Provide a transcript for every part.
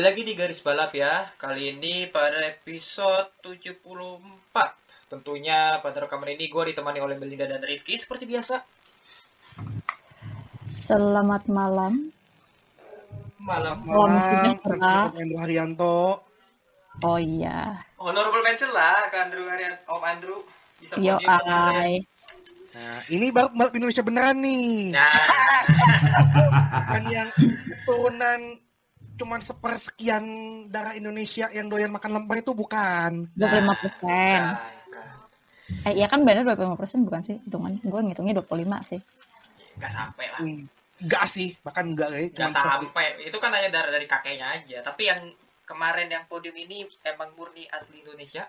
Kembali lagi di garis balap ya. Kali ini pada episode 74. Tentunya pada rekaman ini gue ditemani oleh Belinda dan Rifki seperti biasa. Selamat malam. Malam Malam. Presiden Andrew Haryanto. Oh iya. honorable mention lah ke Andrew Harian, Om Andrew bisa Yo kemarin. ai. Nah, ini baru balap Indonesia beneran nih. Nah, Bukan yang turunan cuman sepersekian darah Indonesia yang doyan makan lemper itu bukan. 25 persen. nah, kan. Eh iya kan benar 25 persen bukan sih? Hitungan gue ngitungnya 25 sih. nggak sampai lah. Hmm, Enggak sih, bahkan enggak ya. Nggak Cuman satu. sampai. Itu kan hanya darah dari kakeknya aja. Tapi yang kemarin yang podium ini emang murni asli Indonesia.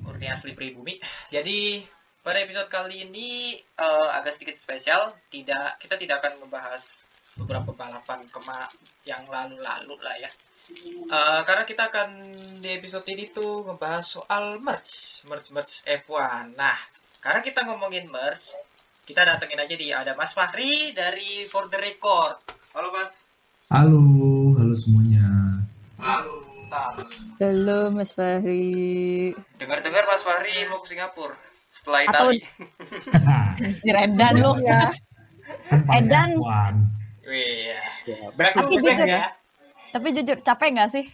Murni asli pribumi. Jadi pada episode kali ini eh, agak sedikit spesial. Tidak kita tidak akan membahas beberapa balapan kema yang lalu-lalu lah ya. Eh, karena kita akan di episode ini tuh ngebahas soal merch, merch merch F1. Nah, karena kita ngomongin merch, kita datengin aja di ada Mas Fahri dari For the Record. Halo Mas. Halo, halo semuanya. Halo. Halo Mas Fahri. Dengar-dengar Mas Fahri mau ke Singapura setelah Atau- Itali. Si Redan lu. Ya, kan Edan. F1. Wih. ya, back to Tapi jujur ya. ya. Tapi jujur capek nggak sih?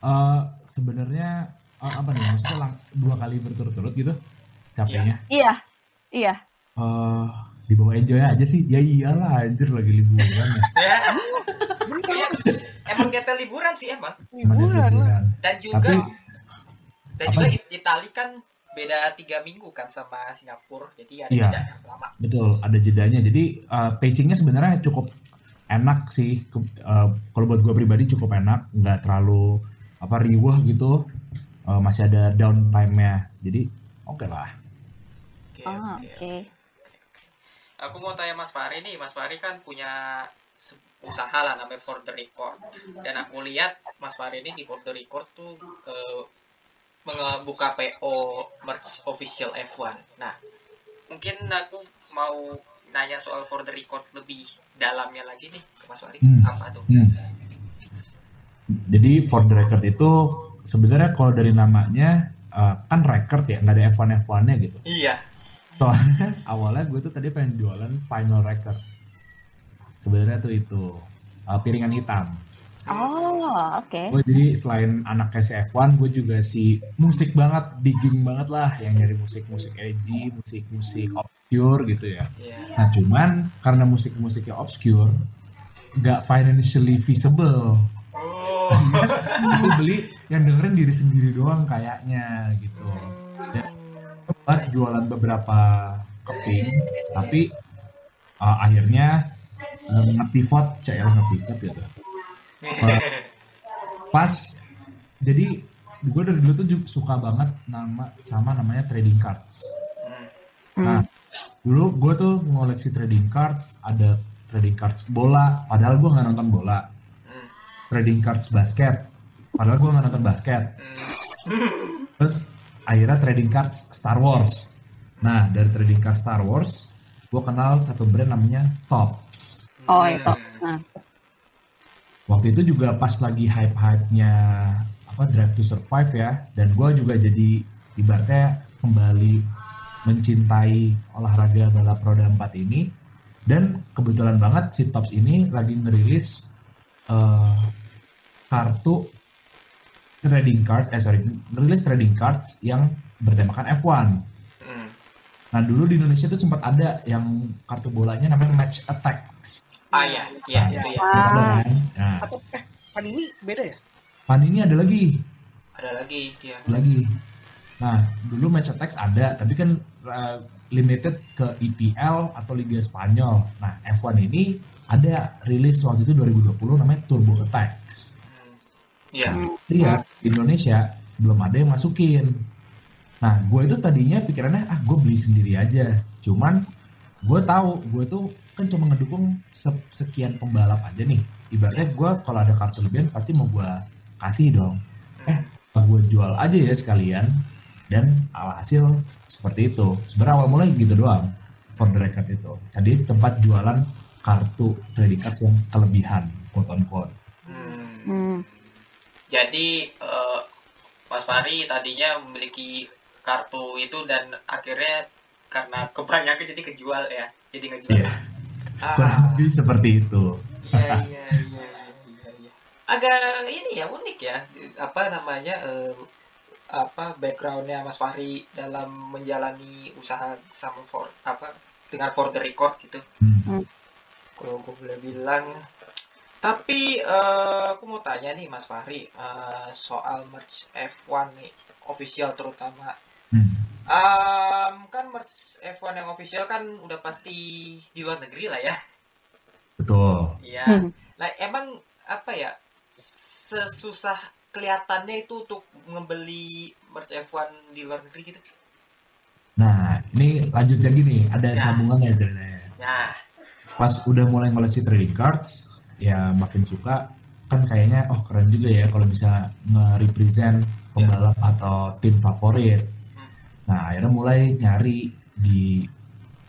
Eh, sebenarnya eh, apa nih maksudnya lang- dua kali berturut-turut gitu capeknya Iya. Iya. Eh, di bawah enjoy aja sih ya iyalah anjir lagi liburan ya Ya, Bentar, iya. Emang kita liburan sih emang. Liburan. Dan juga tapi dan apa? juga It- Itali kan beda tiga minggu kan sama Singapura. Jadi ada Iya. jeda yang lama. betul ada jedanya jadi eh, pacingnya sebenarnya cukup enak sih eh, kalau buat gue pribadi cukup enak nggak terlalu apa riuh gitu Eh, masih ada downtime-nya jadi oke lah Oke, Ah, oke, oke. Aku mau tanya Mas Fahri nih, Mas Fahri kan punya usaha lah namanya For the Record. Dan aku lihat Mas Fahri ini di For the Record tuh eh, membuka PO merch official F1. Nah, mungkin aku mau nanya soal For the Record lebih dalamnya lagi nih ke Mas Fahri. Hmm. Apa tuh? Hmm. Jadi for the record itu sebenarnya kalau dari namanya eh, kan record ya, nggak ada F1 F1-nya gitu. Iya. Soalnya awalnya gue tuh tadi pengen jualan final record. Sebenarnya tuh itu eh, piringan hitam. Oh, oke. Gue jadi selain anak kayak F1, gue juga si musik banget, digging banget lah, yang nyari musik-musik edgy, musik-musik obscure gitu ya. Iya. Nah cuman karena musik-musiknya obscure, nggak financially feasible. Oh. Aku beli yang dengerin diri sendiri doang kayaknya gitu. Dan jualan beberapa keping, tapi uh, akhirnya uh, nge-pivot, CL nge-pivot gitu. Pas, jadi gue dari dulu tuh juga suka banget nama sama namanya trading cards. Hmm. Nah, dulu gue tuh ngoleksi trading cards, ada trading cards bola, padahal gue nggak nonton bola. Trading cards basket, padahal gue nggak nonton basket. Hmm. Terus akhirnya trading cards Star Wars. Nah, dari trading cards Star Wars, gue kenal satu brand namanya Tops. Oh, itu. Nah, Waktu itu juga pas lagi hype-hype-nya apa Drive to Survive ya, dan gue juga jadi ibaratnya kembali mencintai olahraga balap roda 4 ini. Dan kebetulan banget si Tops ini lagi ngerilis eh, kartu trading cards, eh sorry, ngerilis trading cards yang bertemakan F1. Hmm. Nah dulu di Indonesia tuh sempat ada yang kartu bolanya namanya Match Attacks. Ah iya, iya itu ya. Iya. Ah. Nah, Atau eh Panini beda ya? Panini ada lagi, Ada lagi dia. ada lagi. Nah, dulu match attacks ada, tapi kan uh, limited ke EPL atau Liga Spanyol. Nah, F1 ini ada rilis waktu itu 2020 namanya Turbo Attacks. Hmm. Iya. lihat di Indonesia belum ada yang masukin. Nah, gue itu tadinya pikirannya ah gue beli sendiri aja. Cuman gue tahu gue tuh kan cuma ngedukung se- sekian pembalap aja nih. Ibaratnya Yes. gue kalau ada kartu lebihan pasti mau gue kasih dong. Hmm. Gue jual aja ya sekalian. Dan alhasil seperti itu. Sebenarnya awal mulai gitu doang. For the record itu. Tadi tempat jualan kartu trading cards yang kelebihan, quote on quote. Hmm. Hmm. Jadi eh, Mas Fari tadinya memiliki kartu itu dan akhirnya karena kebanyakan jadi kejual ya. Jadi ngejual. Iya. Ah. Kurang lebih seperti itu. Iya iya iya iya iya. Agak ini ya unik ya apa namanya eh, apa backgroundnya Mas Fahri dalam menjalani usaha sama for apa dengan for the record gitu. Hmm. Kalau aku boleh bilang. Tapi eh, aku mau tanya nih Mas Fahri eh, soal merch F1 nih official terutama. Em, kan merch F1 yang official kan udah pasti di luar negeri lah ya. Betul. Iya. Hmm. Nah, emang apa ya sesusah kelihatannya itu untuk membeli merch F1 di luar negeri gitu? Nah, ini lanjut lagi nih, ada Ya. sambungannya ceritanya. Nah, Pas udah mulai ngoleksi trading cards, ya makin suka kan kayaknya oh keren juga ya kalau bisa nge-represent pembalap atau tim favorit. Nah, akhirnya mulai nyari di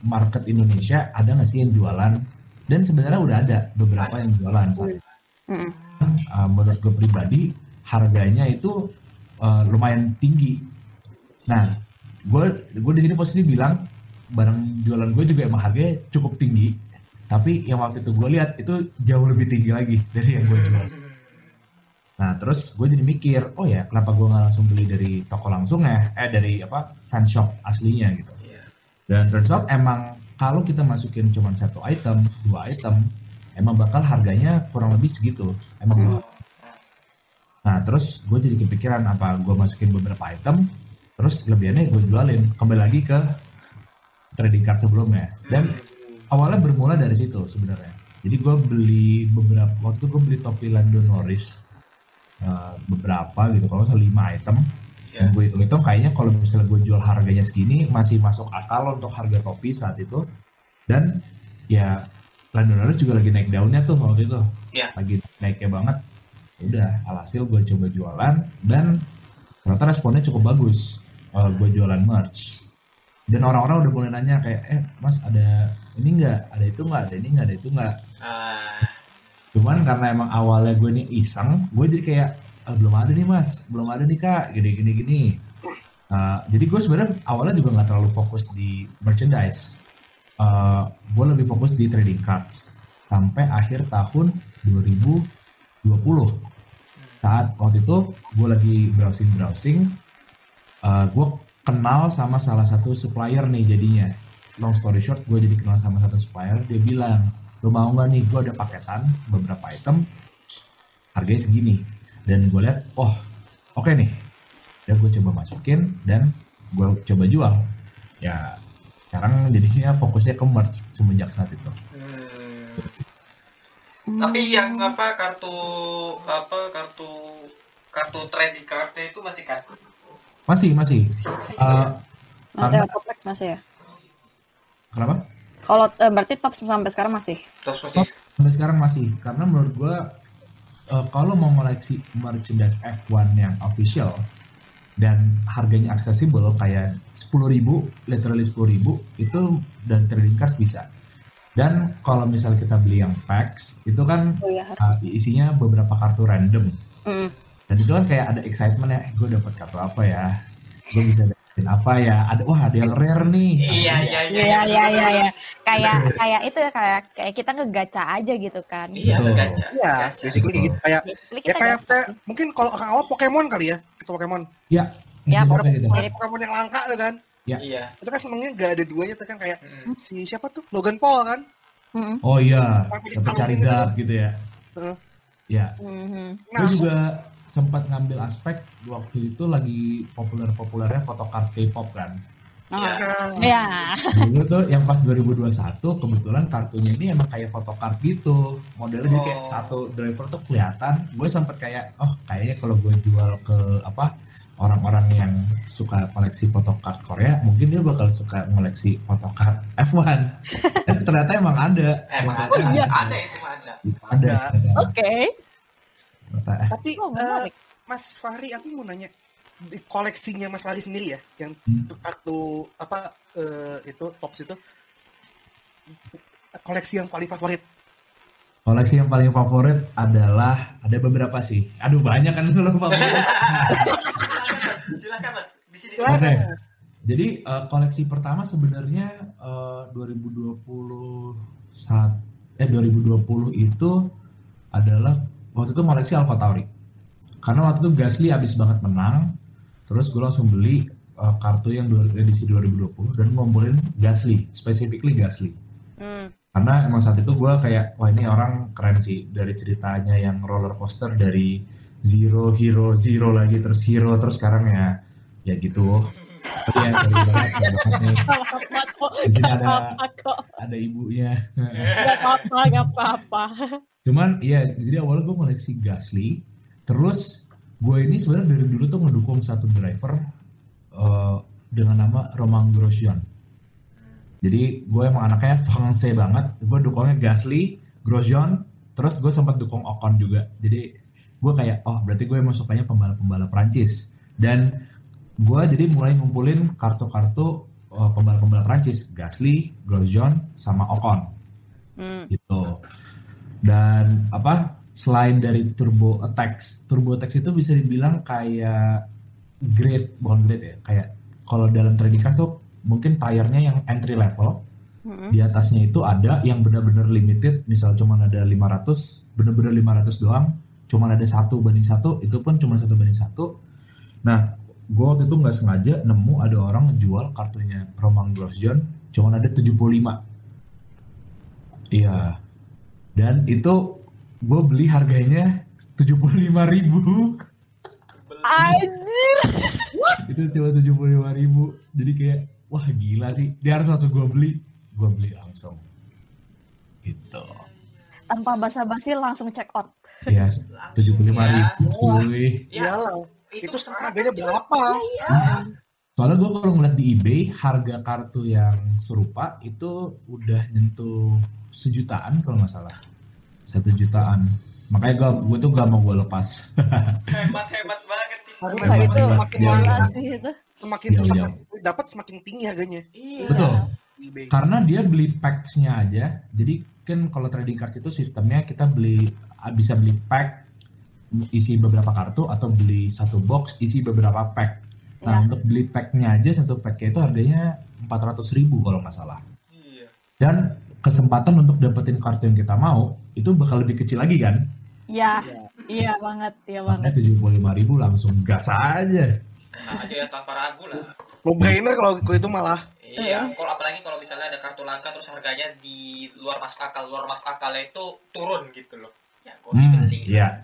market Indonesia ada nggak sih yang jualan? Dan sebenarnya udah ada beberapa yang jualan. saat Hmm. uh, menurut gue pribadi harganya itu uh, lumayan tinggi. Nah, gue gue di sini posisi bilang barang jualan gue juga emang harganya cukup tinggi. Tapi yang waktu itu gue lihat itu jauh lebih tinggi lagi dari yang gue jual. Nah, terus gue jadi mikir, oh ya kenapa gue nggak langsung beli dari toko langsung ya? Eh dari apa fan shop aslinya gitu. Iya. Dan turns out emang kalau kita masukin cuma satu item, dua item, emang bakal harganya kurang lebih segitu. Emang Hmm. Nah, terus gue jadi kepikiran apa gue masukin beberapa item, terus kelebihannya gue jualin. Kembali lagi ke trading card sebelumnya. Dan awalnya bermula dari situ sebenarnya. Jadi gue beli beberapa, waktu gue beli topi Lando Norris eh, beberapa gitu, kalau salah lima item. Dan gue hitung-hitung kayaknya kalau misalnya gue jual harganya segini masih masuk akal untuk harga topi saat itu. Dan ya Lando Norris juga lagi naik daunnya tuh waktu itu. Iya. Lagi naiknya banget. Ya Udah, alhasil gue coba jualan dan ternyata responnya cukup bagus. eh, gue jualan merch. Dan orang-orang udah mulai nanya kayak, eh mas ada ini nggak, ada itu nggak, ada ini nggak, ada itu nggak. Ah, Cuman karena emang awalnya gue nih iseng, gue jadi kayak "Ah, belum ada nih mas, belum ada nih kak, gini gini gini. Uh, jadi gue sebenarnya awalnya juga nggak terlalu fokus di merchandise. Uh, gue lebih fokus di trading cards sampai akhir tahun 2020. Saat waktu itu gue lagi browsing browsing, uh, gue kenal sama salah satu supplier nih jadinya. Long story short, gue jadi kenal sama satu supplier. Dia bilang, lo mau nggak nih gue ada paketan beberapa item harganya segini dan gue lihat oh oke nih dan gue coba masukin dan gue coba jual ya sekarang jadinya fokusnya ke merch semenjak saat itu hmm. Tapi yang apa kartu apa kartu kartu trading cardnya itu masih kan? masih masih Masih Uh, juga ya? Masih karena- ada toplex masih ya? kenapa Kalau eh, berarti top sampai sekarang masih. Masih sampai sekarang masih karena menurut gue eh, kalau mau ngoleksi merchandise F1 yang official dan harganya aksesibel kayak 10.000 literally 10.000 itu dan trading cards bisa dan kalau misalnya kita beli yang packs itu kan Oh iya. uh, isinya beberapa kartu random Hmm. dan itu kan kayak ada excitement ya gue dapat kartu apa ya gue bisa apa ya ada wah ada yang rare nih Iya iya iya. Iya iya iya iya. Kayak kayak itu ya kayak kayak kita ngegaca aja gitu kan. Iya gacha. Iya, basically gitu. Kayak ya kita kayak, mungkin kalau orang awal Pokemon kali ya, itu Pokemon. ya Ya, gitu. Pokemon yang langka tuh kan. Iya. Itu kan senengnya gak ada duanya tuh kan kayak Hmm. si siapa tuh Logan Paul kan. Hmm. oh iya kalung cari gitu. gitu ya Heeh. ya Hmm. Nah, gue juga sempat ngambil aspek waktu itu lagi populer-populernya photocard K-pop kan. Oh, Nah, ya. Dulu tuh yang pas 2021 kebetulan kartunya ini emang kayak photocard gitu. Modelnya jadi kayak Oh. satu driver tuh kelihatan. Gue sempet kayak oh kayaknya kalau gue jual ke apa orang-orang yang suka koleksi photocard Korea, mungkin dia bakal suka ngoleksi photocard F1. Dan ternyata emang ada. Emang Ternyata ada, iya. ada itu mah ada. Ada. ada. Oke. Ternyata, tapi Oh, menarik. Mas Fahri aku mau nanya di koleksinya Mas Fahri sendiri ya yang Hmm. kartu apa eh, itu tops itu koleksi yang paling favorit Koleksi yang paling favorit adalah ada beberapa sih. Aduh banyak kan itu loh favorit. Silakan mas. Di sini. Silakan, Oke. Mas. Jadi eh, koleksi pertama sebenarnya eh, 2020 saat eh 2020 itu adalah waktu itu koleksi Alpha Tauri. Karena waktu itu Gasly abis banget menang, terus gue langsung beli eh, kartu yang edisi 2020 dan ngumpulin Gasly, specifically Gasly. Hmm. Karena emang saat itu gue kayak wah ini orang keren sih dari ceritanya yang roller coaster dari zero hero zero lagi terus hero terus sekarang ya ya gitu. Tapi ya dari banget. Di sini ada ada ibunya. Gak apa-apa, gak apa-apa. Cuman iya jadi awalnya gue koleksi Gasly. Terus gue ini sebenarnya dari dulu tuh ngedukung satu driver eh, dengan nama Romain Grosjean. Jadi gue emang anaknya Fransai banget. Gue dukungnya Gasly, Grosjean, terus gue sempat dukung Ocon juga. Jadi gue kayak oh berarti gue emang sukanya pembalap-pembalap Prancis. Dan gue jadi mulai ngumpulin kartu-kartu eh, pembalap-pembalap Prancis, Gasly, Grosjean, sama Ocon Hmm. gitu. Dan apa selain dari turbo attacks, turbo attacks itu bisa dibilang kayak grade bukan grade ya, kayak kalau dalam trading card tuh mungkin tire-nya yang entry level, Hmm. di atasnya itu ada yang benar-benar limited, misal cuma ada 500, benar-benar 500 doang, cuma ada satu banding satu, itu pun cuma satu banding satu. Nah, gue waktu itu nggak sengaja nemu ada orang ngejual kartunya Romain Grosjean, cuma ada 75. Iya. Dan itu gue beli harganya 75.000 ribu. Anjir. itu cuma 75.000 ribu. Jadi kayak, wah gila sih. Dia harus langsung gue beli. Gue beli langsung. Gitu. Tanpa basa-basi langsung check out. Ya, Langsung 75 ya. ribu. Ya, Iyalah, itu itu sekarang harganya berapa? Soalnya gue kalau ngeliat di eBay, harga kartu yang serupa itu udah nyentuh sejutaan kalau nggak salah. Satu jutaan. Makanya gue, gue tuh gak mau gue lepas. hebat hebat banget itu. Harga Hebat, itu hebat. makin Iya, mahal, iya. Gila sih itu. semakin Iya, susah iya. dapat semakin tinggi harganya Iya. Betul. eBay. Karena dia beli packs-nya aja. Jadi kan kalau trading cards itu sistemnya kita beli bisa beli pack isi beberapa kartu atau beli satu box isi beberapa pack. Nah Ya. untuk beli packnya aja satu packnya itu harganya 400.000 ribu kalau nggak salah. Iya. Dan kesempatan untuk dapetin kartu yang kita mau itu bakal lebih kecil lagi kan? Ya, Iya. iya banget, iya banget. Makanya 75.000 ribu langsung gas aja. Sama aja ya tanpa ragu lah. No brainer kalau kalau itu malah Iya, kalau apalagi kalau misalnya ada kartu langka terus harganya di luar masuk akal, luar masuk akalnya itu turun gitu loh. Ya, gue Hmm, beli. iya.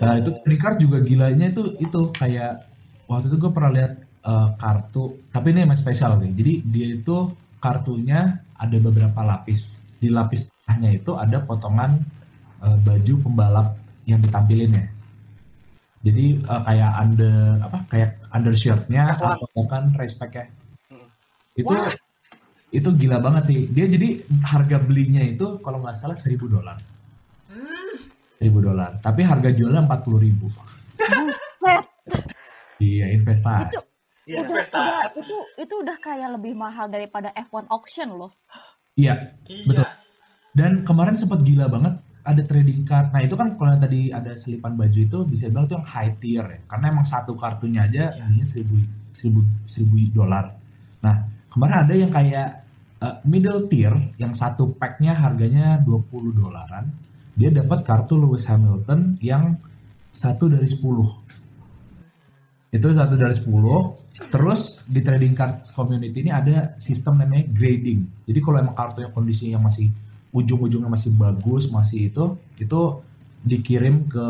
Nah itu Ricard juga gilanya itu itu kayak waktu itu gue pernah lihat eh, kartu tapi ini emang spesial nih. Jadi dia itu kartunya ada beberapa lapis. Di lapis tengahnya itu ada potongan eh, baju pembalap yang ditampilinnya. Jadi eh, kayak under apa kayak undershirtnya atau kan race pack-nya. Hmm. Itu Wah. itu gila banget sih. Dia jadi harga belinya itu kalau nggak salah 1000 dolar. 1000 dolar. Tapi harga jualnya 40.000 ribu. Buset. Iya investasi. Itu Iya. udah, udah, Investasi. itu itu udah kayak lebih mahal daripada F1 auction loh. Iya. iya. Betul. Dan kemarin sempat gila banget ada trading card. Nah itu kan kalau yang tadi ada selipan baju itu bisa bilang itu yang high tier ya. Karena emang satu kartunya aja Iya. harganya seribu seribu seribu dolar. Nah kemarin ada yang kayak uh, middle tier yang satu packnya harganya 20 dolaran. Dia dapat kartu Lewis Hamilton yang satu dari 10 itu satu dari 10 terus di trading cards community ini ada sistem namanya grading. Jadi kalau emang kartunya kondisinya masih ujung-ujungnya masih bagus masih itu itu dikirim ke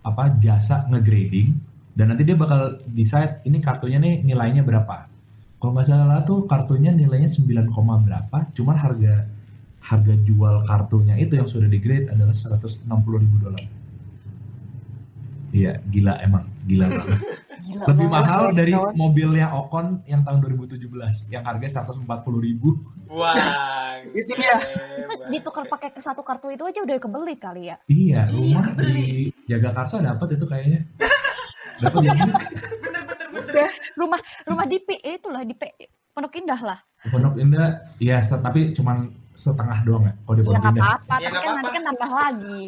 apa jasa ngegrading. Dan nanti dia bakal decide ini kartunya nih nilainya berapa. Kalau nggak salah tuh kartunya nilainya 9, berapa, cuman harga harga jual kartunya itu yang sudah di-grade adalah 160 ribu dolar. Iya, gila emang, gila banget. Gila Lebih banget. mahal dari kawan. mobilnya Ocon yang tahun 2017 yang harga 140 ribu. Wah, Itu dia. Itu ditukar pakai ke satu kartu itu aja udah kebeli kali ya. Iya, Iya, rumah di Jagakarsa dapat itu kayaknya. Dapat yang Bener bener bener. Rumah rumah di P itulah di P Pondok Indah lah. Pondok Indah, ya tapi cuman setengah doang ya. Kalau di Pondok nggak Indah apa-apa, Ya, tapi kan nanti apa-apa. kan nambah lagi.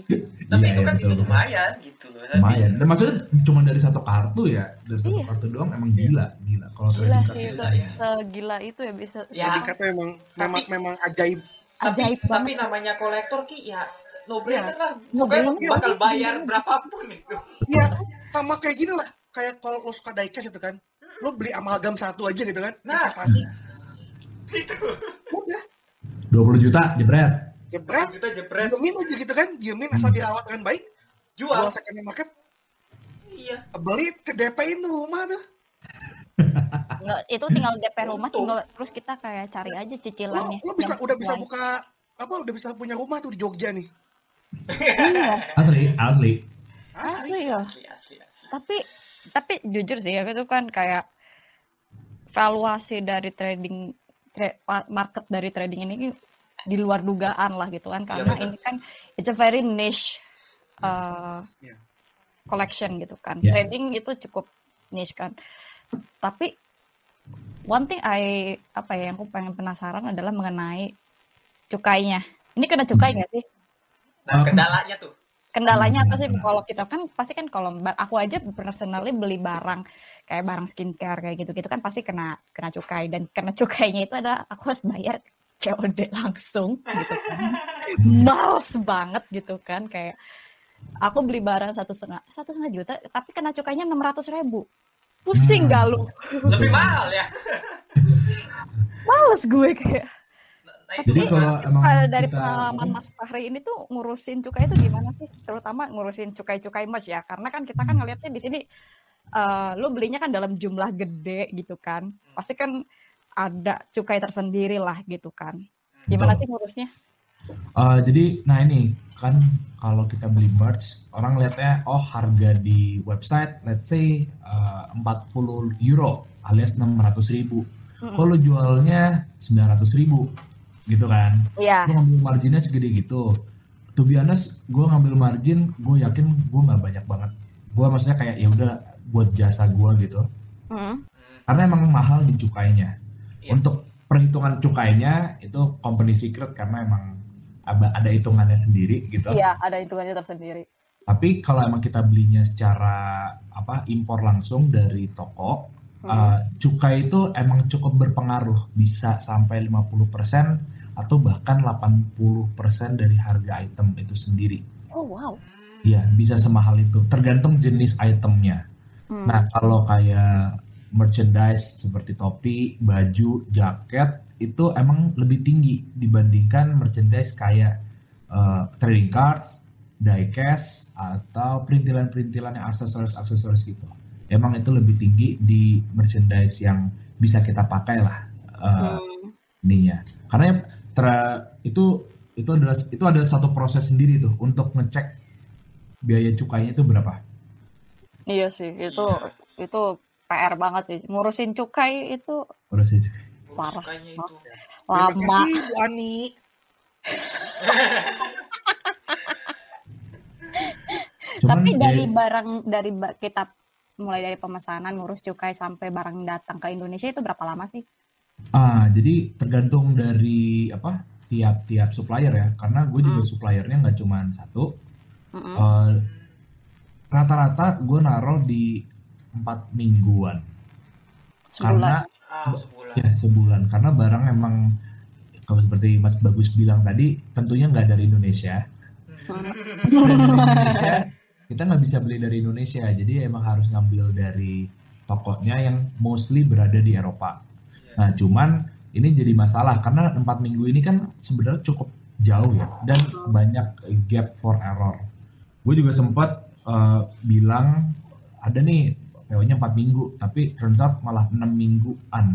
Tapi Iya, itu iya, kan betul, itu lumayan gitu loh. Tapi- lumayan. Dan maksudnya cuma dari satu kartu ya, dari satu Iya. kartu doang emang gila, gila. Kalau Gila sih itu, gila ya. segila itu ya bisa. Ya, card tuh memang memang memang ajaib. tapi, Ajaib tapi namanya kolektor ki ya no brainer lah. No Pokoknya bakal bayar berapapun itu. Iya, sama kayak gini lah. Kayak kalau lo suka diecast itu kan, lo beli amalgam satu aja gitu kan, Nah. investasi. Itu. Udah, 20 juta jebret. jebret, juta jebret diemin aja gitu kan, diemin asal Hmm. dirawat dengan baik, jual. second hand market, Iya. beli ke DP-in tuh rumah tuh. Nggak, itu tinggal DP rumah Untung. tinggal terus kita kayak cari aja cicilannya. lo bisa yang udah bisa buka apa udah bisa punya rumah tuh di Jogja nih. Iya, Asli, asli. Asli. asli ya. Asli asli asli. Tapi tapi jujur sih ya itu kan kayak valuasi dari trading market dari trading ini di luar dugaan lah gitu kan karena betul. ini kan it's a very niche uh, Iya. collection gitu kan. Iya. Trading itu cukup niche kan. Tapi one thing I apa ya yang aku pengen penasaran adalah mengenai cukainya. Ini kena cukai nggak sih? Nah, kendalanya tuh. Kendalanya apa sih Hmm. kalau kita kan pasti kan kalau aku aja personally beli barang kayak barang skincare kayak gitu-gitu kan pasti kena kena cukai dan kena cukainya itu adalah aku harus bayar COD langsung gitu kan. Males banget gitu kan kayak aku beli barang satu setengah satu setengah juta tapi kena cukainya enam ratus ribu pusing Hmm. gak lu Lebih mahal ya. males gue kayak Nah, Jadi Tapi, kalau emang dari kita pengalaman Mas Fahri ini tuh ngurusin cukai itu gimana sih? Terutama ngurusin cukai-cukai merch ya, karena kan kita kan ngelihatnya di sini eh lu belinya kan dalam jumlah gede gitu kan, pasti kan ada cukai tersendiri lah gitu kan. Gimana Betul. sih ngurusnya? Uh, jadi, nah ini kan kalau kita beli merch, orang lihatnya oh harga di website, let's say uh, 40 euro alias 600 ribu. Mm-mm. Kalau jualnya 900 ribu, gitu kan? Iya. Gue ngambil marginnya segede gitu. To be honest, gue ngambil margin, gue yakin gue nggak banyak banget. Gue maksudnya kayak ya udah buat jasa gue gitu. Mm. Hmm, Karena emang mahal di cukainya. Iya. Untuk perhitungan cukainya itu company secret karena emang ada, ada hitungannya sendiri gitu. Iya, ada hitungannya tersendiri. Tapi kalau emang kita belinya secara apa impor langsung dari toko, Hmm. uh, cukai itu emang cukup berpengaruh, bisa sampai 50% atau bahkan 80% dari harga item itu sendiri. Oh wow. Iya, bisa semahal itu, tergantung jenis itemnya. Hmm. Nah, kalau kayak merchandise seperti topi, baju, jaket itu emang lebih tinggi dibandingkan merchandise kayak uh, trading cards, diecast atau perintilan-perintilan yang aksesoris-aksesoris gitu. Emang itu lebih tinggi di merchandise yang bisa kita pakai lah uh, Hmm. ininya. Karena tra- itu itu adalah itu ada satu proses sendiri tuh untuk ngecek biaya cukainya itu berapa. Iya sih, itu Iya. itu PR banget sih. Ngurusin cukai itu Proses Gua Parah. itu. Terima lama. kasih Bu Ani. Cuman Tapi dari barang dari kita mulai dari pemesanan ngurus cukai sampai barang datang ke Indonesia itu berapa lama sih? Ah, jadi tergantung dari apa tiap-tiap supplier ya. Karena gue juga Hmm. suppliernya nggak cuma satu. Mm-mm. Eh, rata-rata gue naruh di empat mingguan. Karena Sebulan. Ah, sebulan. ya sebulan. Karena barang emang kalau seperti Mas Bagus bilang tadi, tentunya nggak dari Indonesia. Dari Indonesia kita nggak bisa beli dari Indonesia. Jadi emang harus ngambil dari tokonya yang mostly berada di Eropa. Nah, cuman ini jadi masalah karena empat minggu ini kan sebenarnya cukup jauh ya dan banyak gap for error. Gue juga sempat eh, bilang ada nih PO-nya 4 minggu, tapi turns out malah 6 mingguan.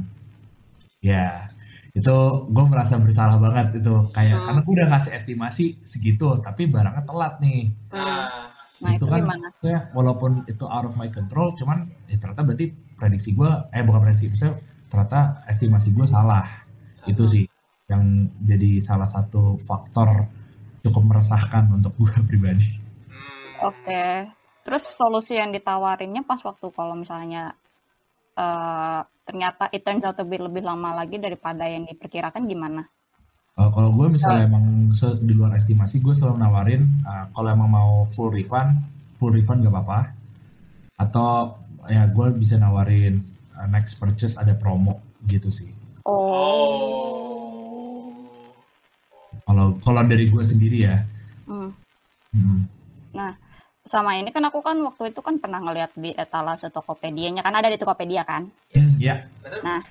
Ya, itu gue merasa bersalah banget itu kayak Hmm. karena gue udah ngasih estimasi segitu, tapi barangnya telat nih. Nah, Nah itu itu kan ya walaupun itu out of my control, cuman ya ternyata berarti prediksi gue, eh bukan prediksi, maksudnya ternyata estimasi gue salah. sama. Itu sih yang jadi salah satu faktor cukup meresahkan untuk gue pribadi. Oke. Terus solusi yang ditawarinnya pas waktu kalau misalnya eh, ternyata it turns out be lebih lama lagi daripada yang diperkirakan gimana? Uh, kalau gue misalnya emang se- di luar estimasi, gue selalu nawarin uh, kalau emang mau full refund, full refund gak apa-apa. Atau ya gue bisa nawarin uh, next purchase ada promo gitu sih. Oh. Kalau kalau dari gue sendiri ya. Hmm. Hmm. Sama ini kan aku kan waktu itu kan pernah ngeliat di etalase Tokopedia-nya kan ada di Tokopedia kan. Yes. Ya, Betul. Nah.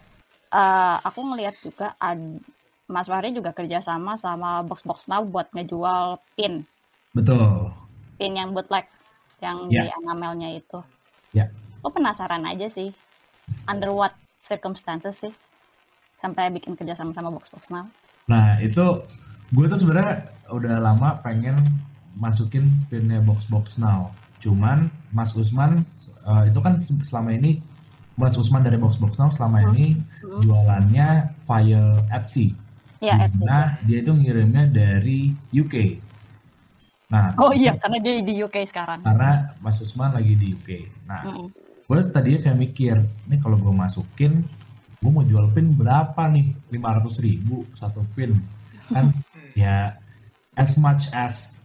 Eh, aku ngeliat juga ad, Mas Fahri juga kerjasama sama Box Box Now buat ngejual pin, betul. pin yang bootleg yang Ya. di enamelnya itu. Ya. Aku penasaran aja sih, under what circumstances sih sampai bikin kerjasama sama Box Box Now. Nah itu gue tuh sebenarnya udah lama pengen masukin pinnya box box now. Cuman Mas Usman uh, itu kan se- selama ini Mas Usman dari box box now selama Hmm. ini Hmm. jualannya via Etsy. Ya, Etsy. Nah dia itu ngirimnya dari UK. Nah Oh iya, karena dia di UK sekarang. karena Mas Usman lagi di UK. Nah Mm-mm. gue tadinya kayak mikir, nih kalau gue masukin, gue mau jual pin berapa nih? 500 ribu satu pin. Kan ya as much as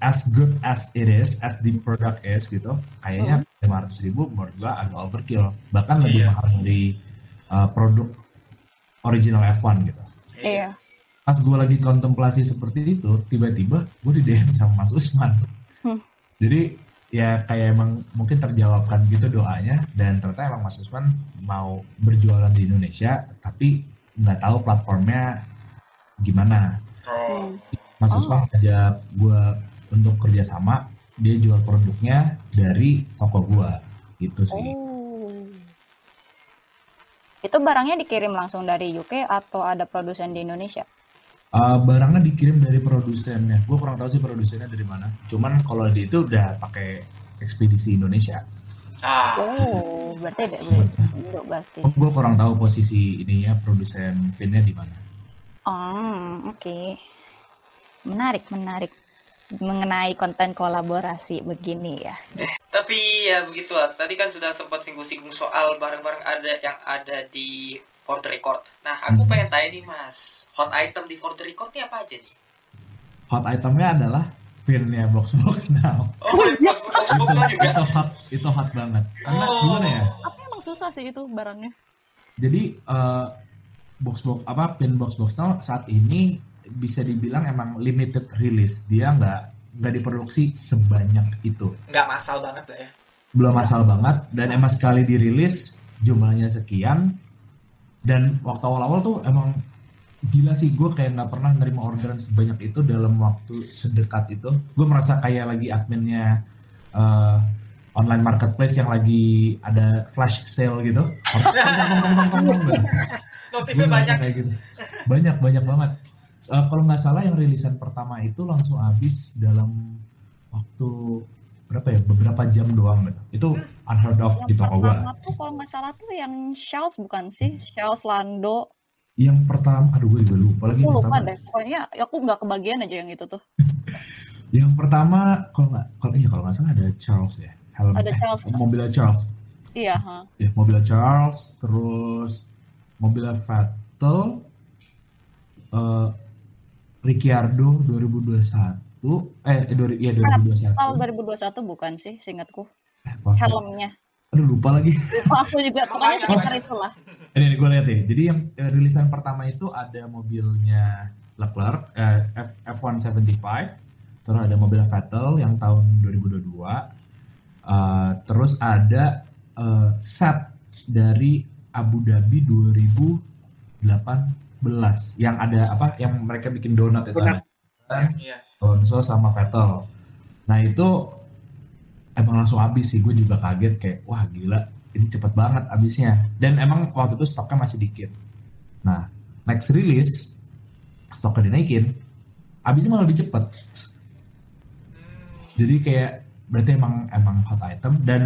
as good as it is, as the product is gitu, kayaknya 500 ribu menurut gue agak overkill. Bahkan lebih Iya. mahal dari uh, produk original F1 gitu. Iya. Pas gue lagi kontemplasi seperti itu, tiba-tiba gue di DM sama Mas Usman. Hmm. Jadi ya kayak emang mungkin terjawabkan gitu doanya dan ternyata emang Mas Usman mau berjualan di Indonesia tapi nggak tahu platformnya gimana. Oh. Mas Oh. Usman ngajak gue untuk kerjasama, dia jual produknya dari toko gue gitu sih. Oh. Itu barangnya dikirim langsung dari UK atau ada produsen di Indonesia? Uh, barangnya dikirim dari produsennya. Gue kurang tahu sih produsennya dari mana. Cuman kalau di itu udah pakai ekspedisi Indonesia. Ah. Oh, berarti ada Indo berarti. Gue kurang tahu posisi ininya produsen pinnya di mana. Oh, oke. Menarik, menarik. Mengenai konten kolaborasi begini ya. Tapi ya begitu lah. Tadi kan sudah sempat singgung-singgung soal barang-barang ada yang ada di Ford Record. Nah, aku Hmm. pengen tanya nih Mas, hot item di Ford Record ini apa aja nih? Hot itemnya adalah pinnya box box now. Oh, iya. box box box juga. itu hot, itu hot banget. Karena Oh. gimana ya? Apa emang susah sih itu barangnya? Jadi eh, box box apa pin box box now saat ini bisa dibilang emang limited release. Dia nggak nggak diproduksi sebanyak itu. Nggak masal banget lah ya. belum masal banget dan emang sekali dirilis jumlahnya sekian dan waktu awal-awal tuh emang gila sih gue kayak nggak pernah nerima orderan sebanyak itu dalam waktu sedekat itu gue merasa kayak lagi adminnya eh, online marketplace yang lagi ada flash sale gitu Notifnya Gua banyak. ngerasa kayak gitu. banyak banyak banget Eh, kalau nggak salah yang rilisan pertama itu langsung habis dalam waktu berapa ya beberapa jam doang gitu itu unheard of di Yang toko gua pertama tuh kalau nggak salah tuh yang Charles bukan sih? Charles Lando. yang pertama aduh gue juga lupa lagi Aku lupa pertama deh. Pokoknya aku nggak kebagian aja yang itu tuh. yang pertama kalau nggak kalau iya kalau nggak salah ada Charles ya helm Ada eh, Charles. mobilnya Charles Iya, ha. ya mobilnya Charles terus mobilnya Vettel eh Ricciardo 2021 eh eh, dua, iya 2021 Tahun 2021 bukan sih, seingatku. Eh? Helmnya. aduh lupa lagi Lupa aku juga. Pokoknya sekitar itulah. ini gue lihat ya jadi yang eh, rilisan pertama itu ada mobilnya Leclerc eh, F, F175 terus ada mobil Vettel yang tahun 2022 Eh, terus ada eh, set dari Abu Dhabi 2018 yang ada apa yang mereka bikin donat itu Donat. ada Iya. Alonso sama Vettel Nah itu emang langsung habis sih, gue juga kaget kayak wah gila ini cepet banget habisnya. Dan emang waktu itu stoknya masih dikit. Nah next release stoknya dinaikin, habisnya malah lebih cepet. Hmm, Jadi kayak berarti emang emang hot item dan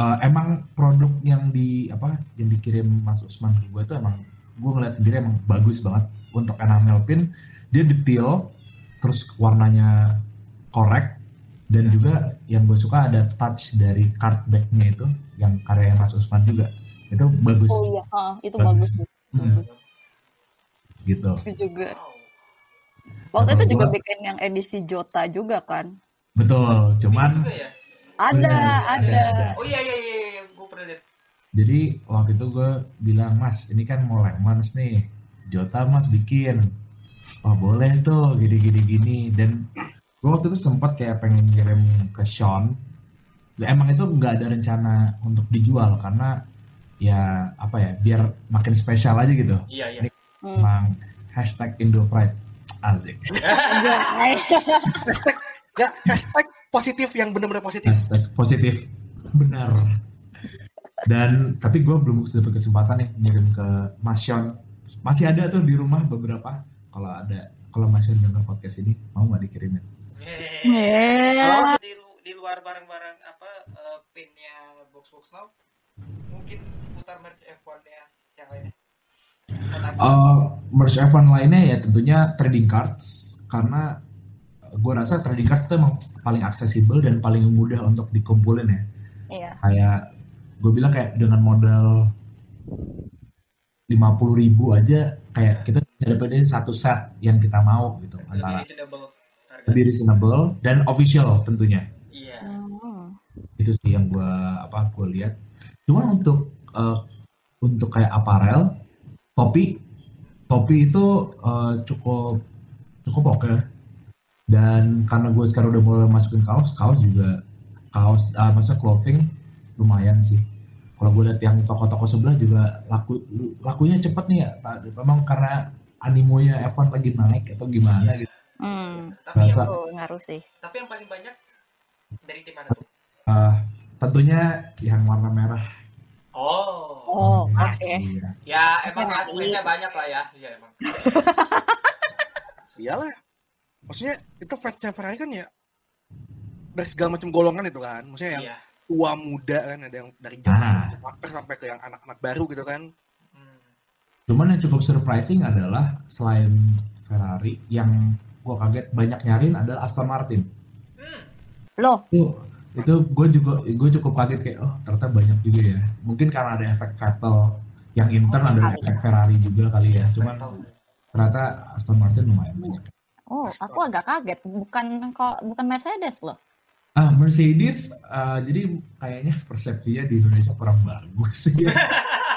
uh, emang produk yang di apa yang dikirim Mas Usman ke gue itu emang gue ngeliat sendiri emang bagus banget untuk enamel pin dia detail terus warnanya korek dan juga yang gue suka ada touch dari card backnya itu yang karya Mas Usman juga itu bagus Oh iya, ah, itu Bagus. bagus. Hmm, gitu Itu juga. Waktu itu juga gua- bikin yang edisi Jota juga kan. betul cuman juga ya? Ada, Bener, ada. ada. Oh iya iya iya, iya. gue pernah lihat. Jadi waktu itu gue bilang mas ini kan mau lemons nih. Jota mas bikin. Oh boleh tuh gini gini gini. Dan gue waktu itu sempat kayak pengen kirim ke Sean. Ya, emang itu nggak ada rencana untuk dijual karena ya apa ya biar makin spesial aja gitu. Iya iya. Hmm. emang hashtag Indo Pride. Asik. Hashtag, gak, hashtag positif yang benar-benar positif. hashtag positif. Benar dan tapi gue belum dapat kesempatan nih ngirim ke Mas Sean masih ada tuh di rumah beberapa kalau ada kalau Mas Sean denger podcast ini mau nggak dikirimin Hehehe. Kalau di, lu- di luar barang-barang apa eh, pinnya box box now mungkin seputar merch F1 nya yang lainnya. Uh, merch event lainnya ya tentunya trading cards karena gue rasa trading cards itu emang paling aksesibel dan paling mudah untuk dikumpulin ya Iya. kayak gue bilang kayak dengan modal 50.000 ribu aja kayak kita bisa dapetin satu set yang kita mau gitu lebih antara reasonable harga. lebih reasonable dan official tentunya Iya. Hmm. itu sih yang gue apa gue lihat cuman untuk eh, untuk kayak aparel topi topi itu eh, cukup cukup oke dan karena gue sekarang udah mulai masukin kaos kaos juga kaos ah maksudnya clothing lumayan sih kalau gue lihat yang toko-toko sebelah juga laku lakunya cepet nih ya Pak. memang karena animonya F1 lagi naik atau gimana gitu Hmm. Tapi yang, Oh, ngaruh sih. tapi yang paling banyak dari tim mana tuh? Ah, tentunya yang warna merah Oh. Oh, oke. Iya. Ya emang fansnya banyak lah ya. Iya emang. Iyalah. Maksudnya itu fansnya Ferrari kan ya dari segala macam golongan itu kan. Maksudnya yang Iya. Tua muda kan ada yang dari zaman Ah. maker sampai ke yang anak-anak baru gitu kan. Hmm. Cuman yang cukup surprising adalah selain Ferrari yang gua kaget banyak nyariin adalah Aston Martin. Hmm. Loh, Itu itu gue juga gue cukup kaget kayak oh ternyata banyak juga ya. Mungkin karena ada efek Vettel yang intern Oh, ada kali. efek Ferrari juga kali ya. Cuman Vettel. ternyata Aston Martin lumayan banyak. oh, aku agak kaget. Bukan kok bukan Mercedes loh. Ah Mercedes ah, jadi kayaknya persepsinya di Indonesia kurang bagus sih. ya.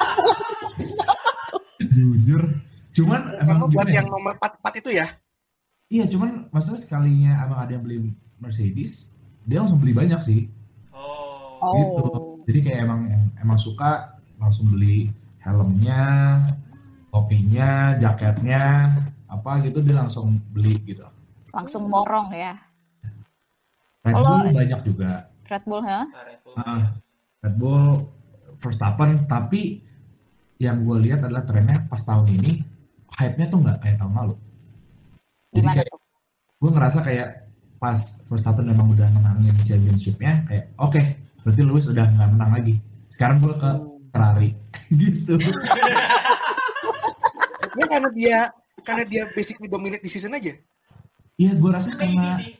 Jujur. Cuman emang buat gimana ya? yang nomor 44 itu ya. Iya, cuman maksudnya sekalinya abang ada yang beli Mercedes, dia langsung beli banyak sih. Oh. Gitu. Jadi kayak emang emang suka langsung beli helmnya, topinya, jaketnya, apa gitu dia langsung beli gitu. Langsung borong ya. Red Kalau- Bull banyak juga. Red Bull, ha? Ah, Red Bull. Ah, Red Bull, Verstappen, tapi yang gue lihat adalah trennya pas tahun ini hype-nya tuh nggak kayak tahun lalu. Jadi Gimana kayak tuh? gue ngerasa kayak pas Verstappen memang udah menangin championship-nya kayak oke berarti Lewis udah nggak menang lagi sekarang gue ke Ferrari gitu Ya karena dia karena dia basically dominate di season aja. iya gue rasa Maybe karena sih.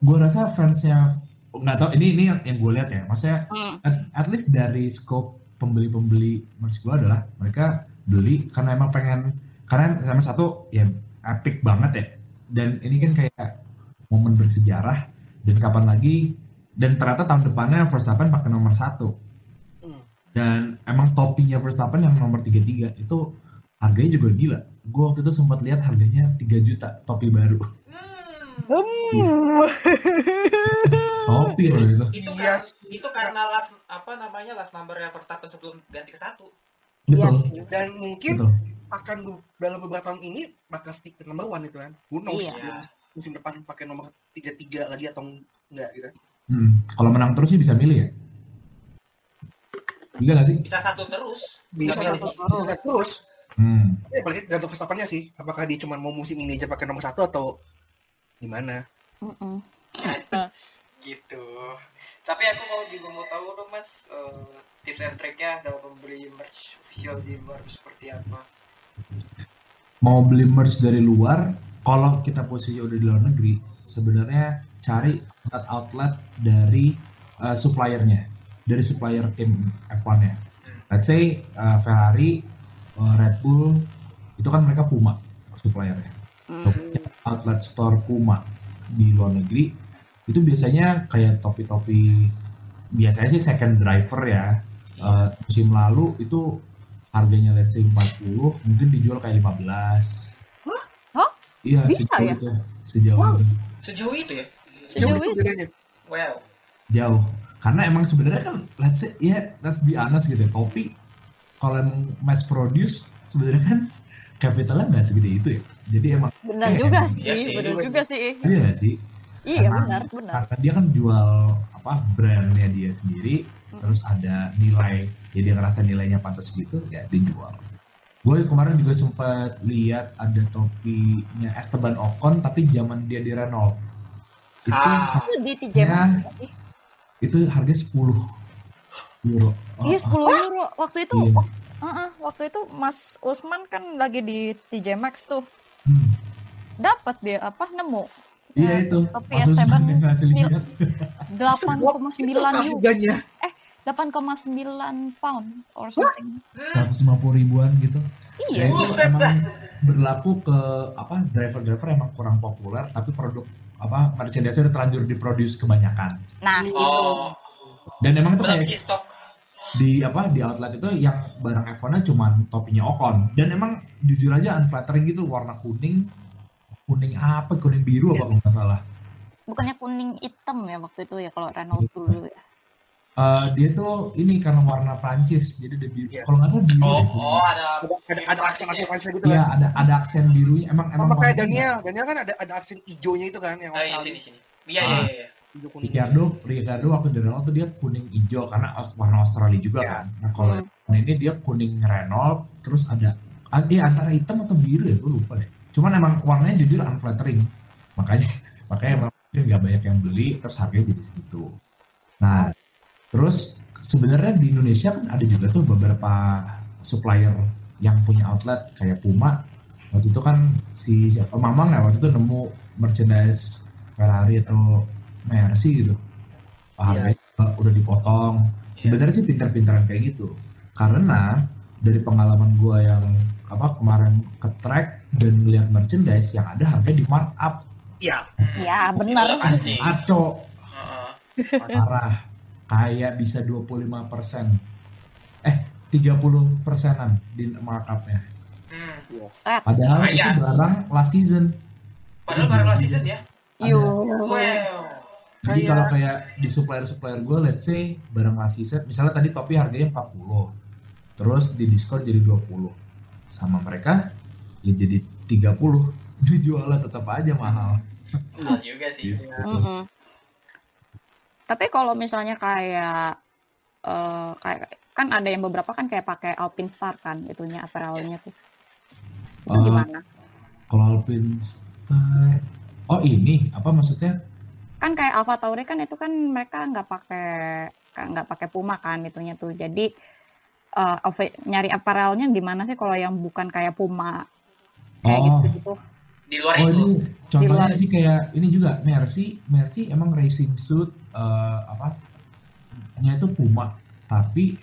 Gue rasa fansnya nggak tahu ini ini yang, yang gue lihat ya. Maksudnya Hmm. at, at least dari scope pembeli-pembeli merch gue adalah mereka beli karena emang pengen karena sama satu ya epic banget ya. Dan ini kan kayak momen bersejarah dan kapan lagi dan ternyata tahun depannya Verstappen pakai nomor satu. Hmm. dan emang topinya Verstappen yang nomor 33 itu harganya juga gila. Gue waktu itu sempat lihat harganya 3 juta topi baru Hmm. Topi loh itu Itu Iya kan, sih. itu karena last apa namanya last number Verstappen sebelum ganti ke satu. betul Iya. Dan mungkin betul akan dalam beberapa tahun ini bakal stick ke number one itu kan. Who knows Iya. dia musim depan pakai nomor 33 lagi atau enggak gitu. Hmm, kalau menang terus sih bisa milih ya? Bisa nggak sih? Bisa satu terus. Bisa milih satu sih. bisa terus. Hmm. Ya berarti gantung Verstappen-nya sih. Apakah dia cuma mau musim ini aja pakai nomor satu atau gimana? Mm-mm. Gitu. Tapi aku mau juga mau tahu dong mas eh, tips and triknya dalam membeli merch official di luar seperti apa? Mau beli merch dari luar, kalau kita posisi udah di luar negeri, sebenarnya cari outlet-outlet dari uh, suppliernya, dari supplier tim F1-nya. Let's say uh, Ferrari, uh, Red Bull, itu kan mereka Puma suppliernya. Mm. Outlet store Puma di luar negeri itu biasanya kayak topi-topi biasanya sih second driver ya Eh, musim lalu itu harganya let's say 40 mungkin dijual kayak 15 Hah? iya Bisa sejauh ya? itu sejauh Wow. itu Sejauh itu ya? Jauh Jauh itu itu. bedanya. Wow. jauh karena emang sebenarnya kan let's say ya let's be honest gitu ya topi kalau emang mass produce sebenarnya kan capitalnya nggak segede itu ya jadi emang Benar Iya, juga emang. sih, Iya sih. benar juga sih. iya sih Iya benar, benar. karena dia kan jual apa brandnya dia sendiri terus ada nilai ya dia ngerasa nilainya pantas gitu ya dijual gue kemarin juga sempat lihat ada topinya Esteban Ocon tapi zaman dia di Renault itu Ah. Itu di TJ Ya. Itu harga 10 euro Oh, Iya oh, 10 euro. Waktu itu, iya. wak- uh-uh, waktu itu Mas Usman kan lagi di TJ Maxx tuh. Dapat dia apa nemu? iya Ya, itu Topi Maksud Esteban saya ngasih lihat. 8,9 euro. harganya. 8,9 pound or something. 150 ribuan gitu Iya. Ya, itu Buset emang berlaku ke apa driver-driver emang kurang populer tapi produk apa merchandise udah terlanjur diproduce kebanyakan Nah, itu. Oh, dan emang itu kayak stok. di apa di outlet itu yang barang F1 nya cuman topinya Ocon dan emang jujur aja unflattering gitu warna kuning kuning apa kuning biru apa nggak salah Bukannya kuning hitam ya waktu itu ya kalau Renault dulu ya. Eh, dia tuh ini karena warna Prancis jadi dia biru Iya. kalau nggak salah biru Oh, deh. oh ada Ada ada, aksen aksen aksen gitu Iya kan. ada ada aksen birunya emang emang Sama kayak Daniel, Daniel kan ada ada aksen hijaunya itu kan yang Oh, iya sini sini. Iya iya Ah. iya. Hijau kuning. Ricardo, Ricardo waktu di Renault tuh dia kuning hijau karena warna Australia juga Iya. kan. Nah kalau Hmm. ini dia kuning Renault, terus ada, ah, iya antara hitam atau biru ya, gue lupa deh. Cuman emang warnanya jujur unflattering, makanya makanya emang nggak banyak yang beli, terus harganya jadi segitu. Nah, terus sebenarnya di Indonesia kan ada juga tuh beberapa supplier yang punya outlet kayak Puma. Waktu itu kan si siapa Mamang ya waktu itu nemu merchandise Ferrari atau Mercy gitu. Harganya uh, udah dipotong. Sebenarnya sih pintar-pintaran kayak gitu. Karena dari pengalaman gua yang apa kemarin ke track dan melihat merchandise yang ada harganya di markup Iya. Ya, benar. Itu pasti. aco Heeh. parah kayak bisa 25 persen eh 30 persenan di markupnya Hmm. Padahal Ah, itu iya. barang last season Padahal baru last season ya. Yo. Wow. jadi Kayak- kalau kayak di supplier supplier gue let's say barang last season misalnya tadi topi harganya 40 terus di diskon jadi 20 sama mereka ya jadi 30 dijualnya tetap aja mahal Betul juga sih. Gitu. Mm-mm. Tapi kalau misalnya kayak eh kayak kan ada yang beberapa kan kayak pakai Alpine Star kan itunya apparelnya tuh. Itu Eh, gimana? kalau Alpine Star oh ini apa maksudnya Kan kayak Alpha Tauri kan itu kan mereka nggak pakai kan nggak pakai Puma kan itunya tuh. Jadi eh, outfit- nyari apparelnya gimana sih kalau yang bukan kayak Puma kayak Oh. gitu gitu. Di luar Oh itu. ini contohnya luar. ini kayak ini juga Mercy, Mercy emang racing suit eh, apa? Nya itu Puma, tapi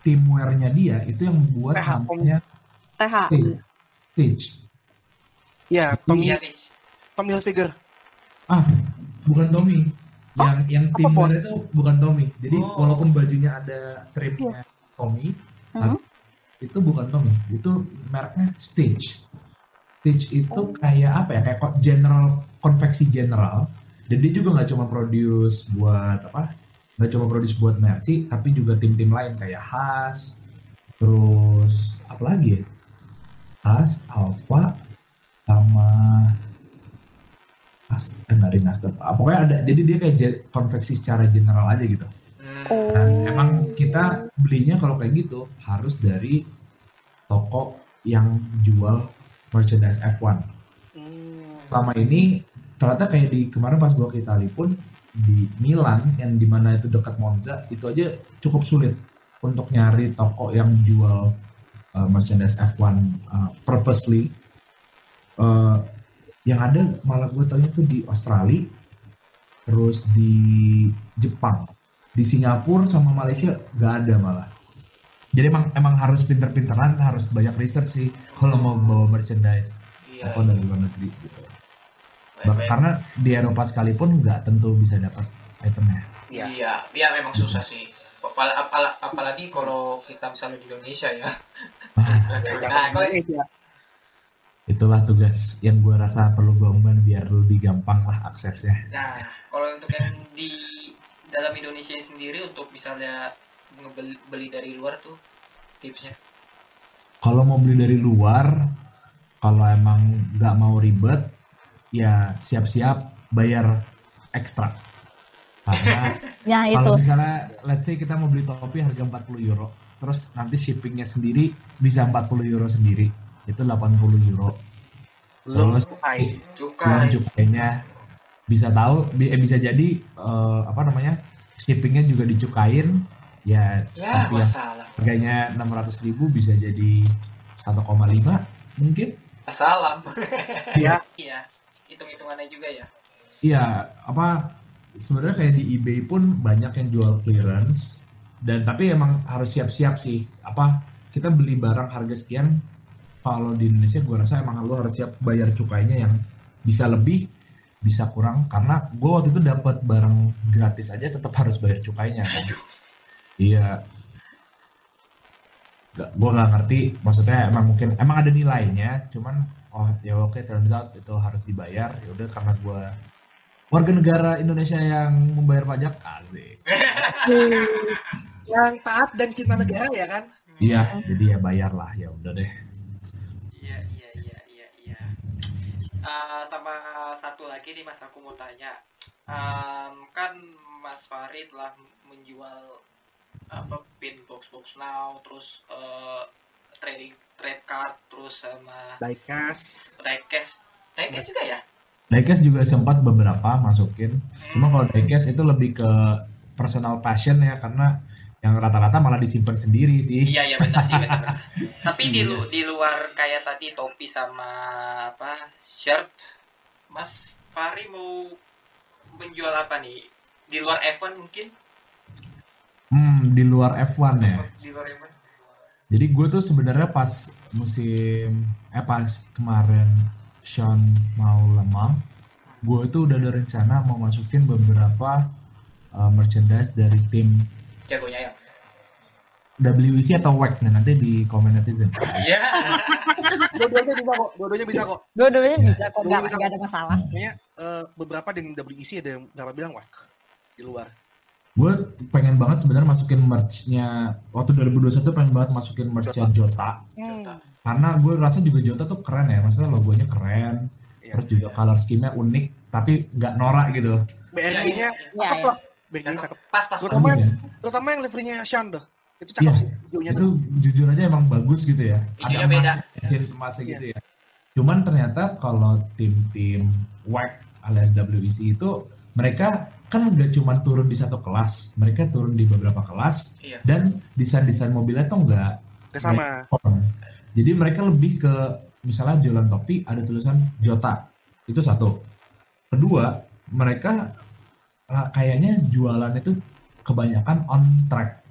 teamwear-nya dia itu yang buat PH, namanya TH. Stitch. Iya, Tommy Iya. Tommy Hilfiger. Ah, bukan Tommy. Yang yang apa, teamwear itu bukan Tommy. Jadi Oh. walaupun bajunya ada trimnya Tommy, Hmm? itu bukan Tommy. Itu mereknya Stitch. Stitch itu kayak apa ya? Kayak general konveksi general. Dan dia juga nggak cuma produce buat apa? Nggak cuma produce buat Mercy, tapi juga tim-tim lain kayak Haas, terus apa lagi ya? Haas, Alfa, sama As- eh, nggak. Ah, pokoknya ada. Jadi dia kayak konveksi secara general aja gitu. Oh. Emang kita belinya kalau kayak gitu harus dari toko yang jual merchandise F1. Hmm. Selama ini ternyata kayak di kemarin pas gua ke Itali pun di Milan yang di mana itu dekat Monza itu aja cukup sulit untuk nyari toko yang jual uh, merchandise F1 uh, purposely. Uh, yang ada malah gue tahu itu di Australia, terus di Jepang, di Singapura sama Malaysia gak ada malah. Jadi emang emang harus pinter-pinteran, harus banyak research sih kalau mau bawa merchandise Iya. apa dari luar negeri gitu. Baik, Bah- baik. Karena di Eropa sekalipun nggak tentu bisa dapat itemnya. Iya. Iya, iya memang susah sih. Apal- apal- apalagi kalau kita misalnya di Indonesia ya. Nah, kalau Indonesia. itulah tugas yang gue rasa perlu gue biar lebih gampang lah aksesnya. Nah, kalau untuk yang di dalam Indonesia sendiri untuk misalnya ngebeli beli dari luar tuh tipsnya. Kalau mau beli dari luar, kalau emang nggak mau ribet, ya siap-siap bayar ekstra. Karena Ya itu. kalau misalnya, let's say kita mau beli topi harga 40 euro, terus nanti shippingnya sendiri bisa 40 euro sendiri, itu 80 euro. Belum Terus- cukai. cukainya bisa tahu eh, bisa jadi eh, apa namanya shippingnya juga dicukain ya Ya, tapi yang masalah. harganya 600.000 ribu bisa jadi 1,5 mungkin Salam. Iya. Iya. Hitung-hitungannya juga ya. iya apa sebenarnya kayak di eBay pun banyak yang jual clearance dan tapi emang harus siap-siap sih apa kita beli barang harga sekian kalau di Indonesia gue rasa emang lo harus siap bayar cukainya yang bisa lebih bisa kurang karena gue waktu itu dapat barang gratis aja tetap harus bayar cukainya kan. Iya gue nggak ngerti maksudnya emang mungkin emang ada nilainya cuman oh ya oke turns out itu harus dibayar ya udah karena gue warga negara Indonesia yang membayar pajak asik Yang taat dan cinta negara ya kan? iya jadi ya bayar lah ya udah deh Iya, iya, iya, iya, iya. Eh, sama satu lagi nih Mas aku mau tanya. Em, kan Mas Farid telah menjual apa pin box box now, terus eh, trading trade card, terus sama Diecast. diecast. Diecast juga ya? diecast juga sempat beberapa masukin cuma kalau diecast itu lebih ke personal passion ya karena yang rata-rata malah disimpan sendiri sih Iya iya benar sih benar. benar. Tapi di Iya. lu, di luar kayak tadi topi sama apa shirt, Mas Fari mau menjual apa nih? Di luar F1 mungkin? Hmm di luar F1 ya Di luar F1? Jadi gue tuh sebenarnya pas musim eh pas kemarin Sean mau lemah, gue tuh udah ada rencana mau masukin beberapa uh, merchandise dari tim Jagonya ya. WEC atau WEC nih nanti di komen netizen. Iya. Dua-duanya bisa kok. Dua-duanya bisa kok. Dua-duanya Ya. bisa kok, Dua-duanya bisa nggak ada masalah. Kayaknya eh, beberapa dengan WEC ada yang berapa bilang wah di luar. Gue pengen banget sebenarnya masukin merch-nya waktu 2021 pengen banget masukin merch-nya Jota Jota. karena gue rasa juga Jota tuh keren ya, maksudnya logonya keren, Iya. terus juga color scheme-nya unik tapi nggak norak gitu. Lah. BRG-nya Cakep. cakep. Pas pas. pas. Terutama, Iya. terutama yang liverynya Sean tuh. Itu cakep Iya. sih. Videonya itu tuh. jujur aja emang bagus gitu ya. Hijaunya beda. emas, emasnya Iya. gitu ya. Cuman ternyata kalau tim-tim WAC alias WEC itu mereka kan nggak cuma turun di satu kelas, mereka turun di beberapa kelas Iya. dan desain-desain mobilnya tuh nggak Gak sama. Jadi mereka lebih ke misalnya jualan topi ada tulisan Jota itu satu. Kedua mereka ah, kayaknya jualan itu kebanyakan on track.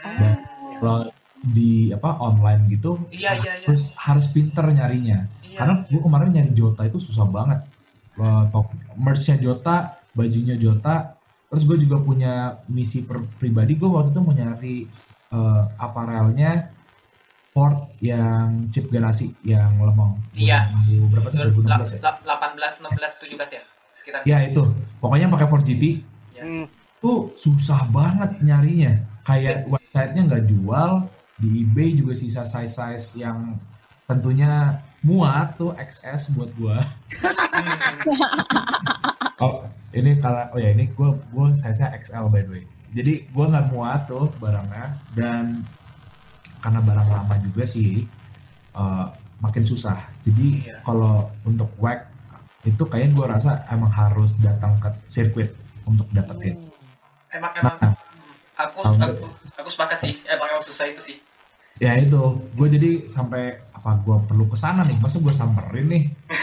Dan kalau di apa online gitu Iya iya iya. harus harus pinter nyarinya Iya. karena gue kemarin nyari Jota itu susah banget Eh, top merchnya Jota bajunya Jota terus gue juga punya misi per- pribadi gue waktu itu mau nyari eh, aparelnya Ford yang chip Ganassi yang lemong Iya. 2000 berapa tuh 2016 ya 18, 16, 17 ya? Sekitar. ya itu pokoknya pakai Ford GT Hmm. tuh susah banget nyarinya kayak websitenya nggak jual di eBay juga sisa size size yang tentunya muat tuh XS buat gua. oh ini kalau oh ya ini gua gua saya saya XL by the way. Jadi gua nggak muat tuh barangnya dan karena barang lama juga sih eh, makin susah. Jadi Iya. kalau untuk WAC itu kayaknya gua rasa emang harus datang ke sirkuit untuk dapetin. Emang emang Nah, aku aku aku sepakat sih. Emang emang susah itu sih. ya itu gue jadi sampai apa gue perlu ke sana nih masa gue samperin nih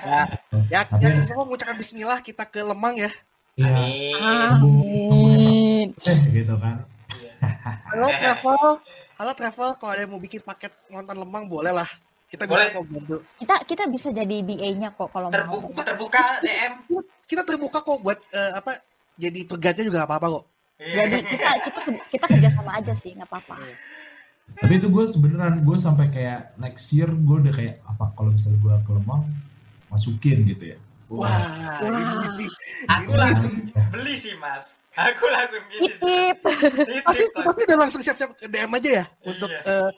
Ya, Tapi- ya kita semua mengucapkan bismillah kita ke Lemang ya. Iya, Amin. Amin. eh, gitu kan. Halo travel, halo travel, kalau ada yang mau bikin paket nonton Lemang boleh lah. Kita bisa Boleh. kok bantu. Kita kita bisa jadi BA-nya kok kalau mau. Terbuka terbuka DM. Kita terbuka kok buat eh, apa? Jadi guide-nya juga nggak apa-apa kok. Jadi kita kita kita kerja sama aja sih, nggak apa-apa. Tapi itu gue sebeneran gue sampai kayak next year gue udah kayak apa kalau misalnya gue ke Lemang masukin gitu ya. Wah, ini mesti. Aku ini langsung beli sih mas. Aku langsung gini. Titip. Pasti, Titip, pasti udah langsung siap-siap ke DM aja ya untuk Iya. eh,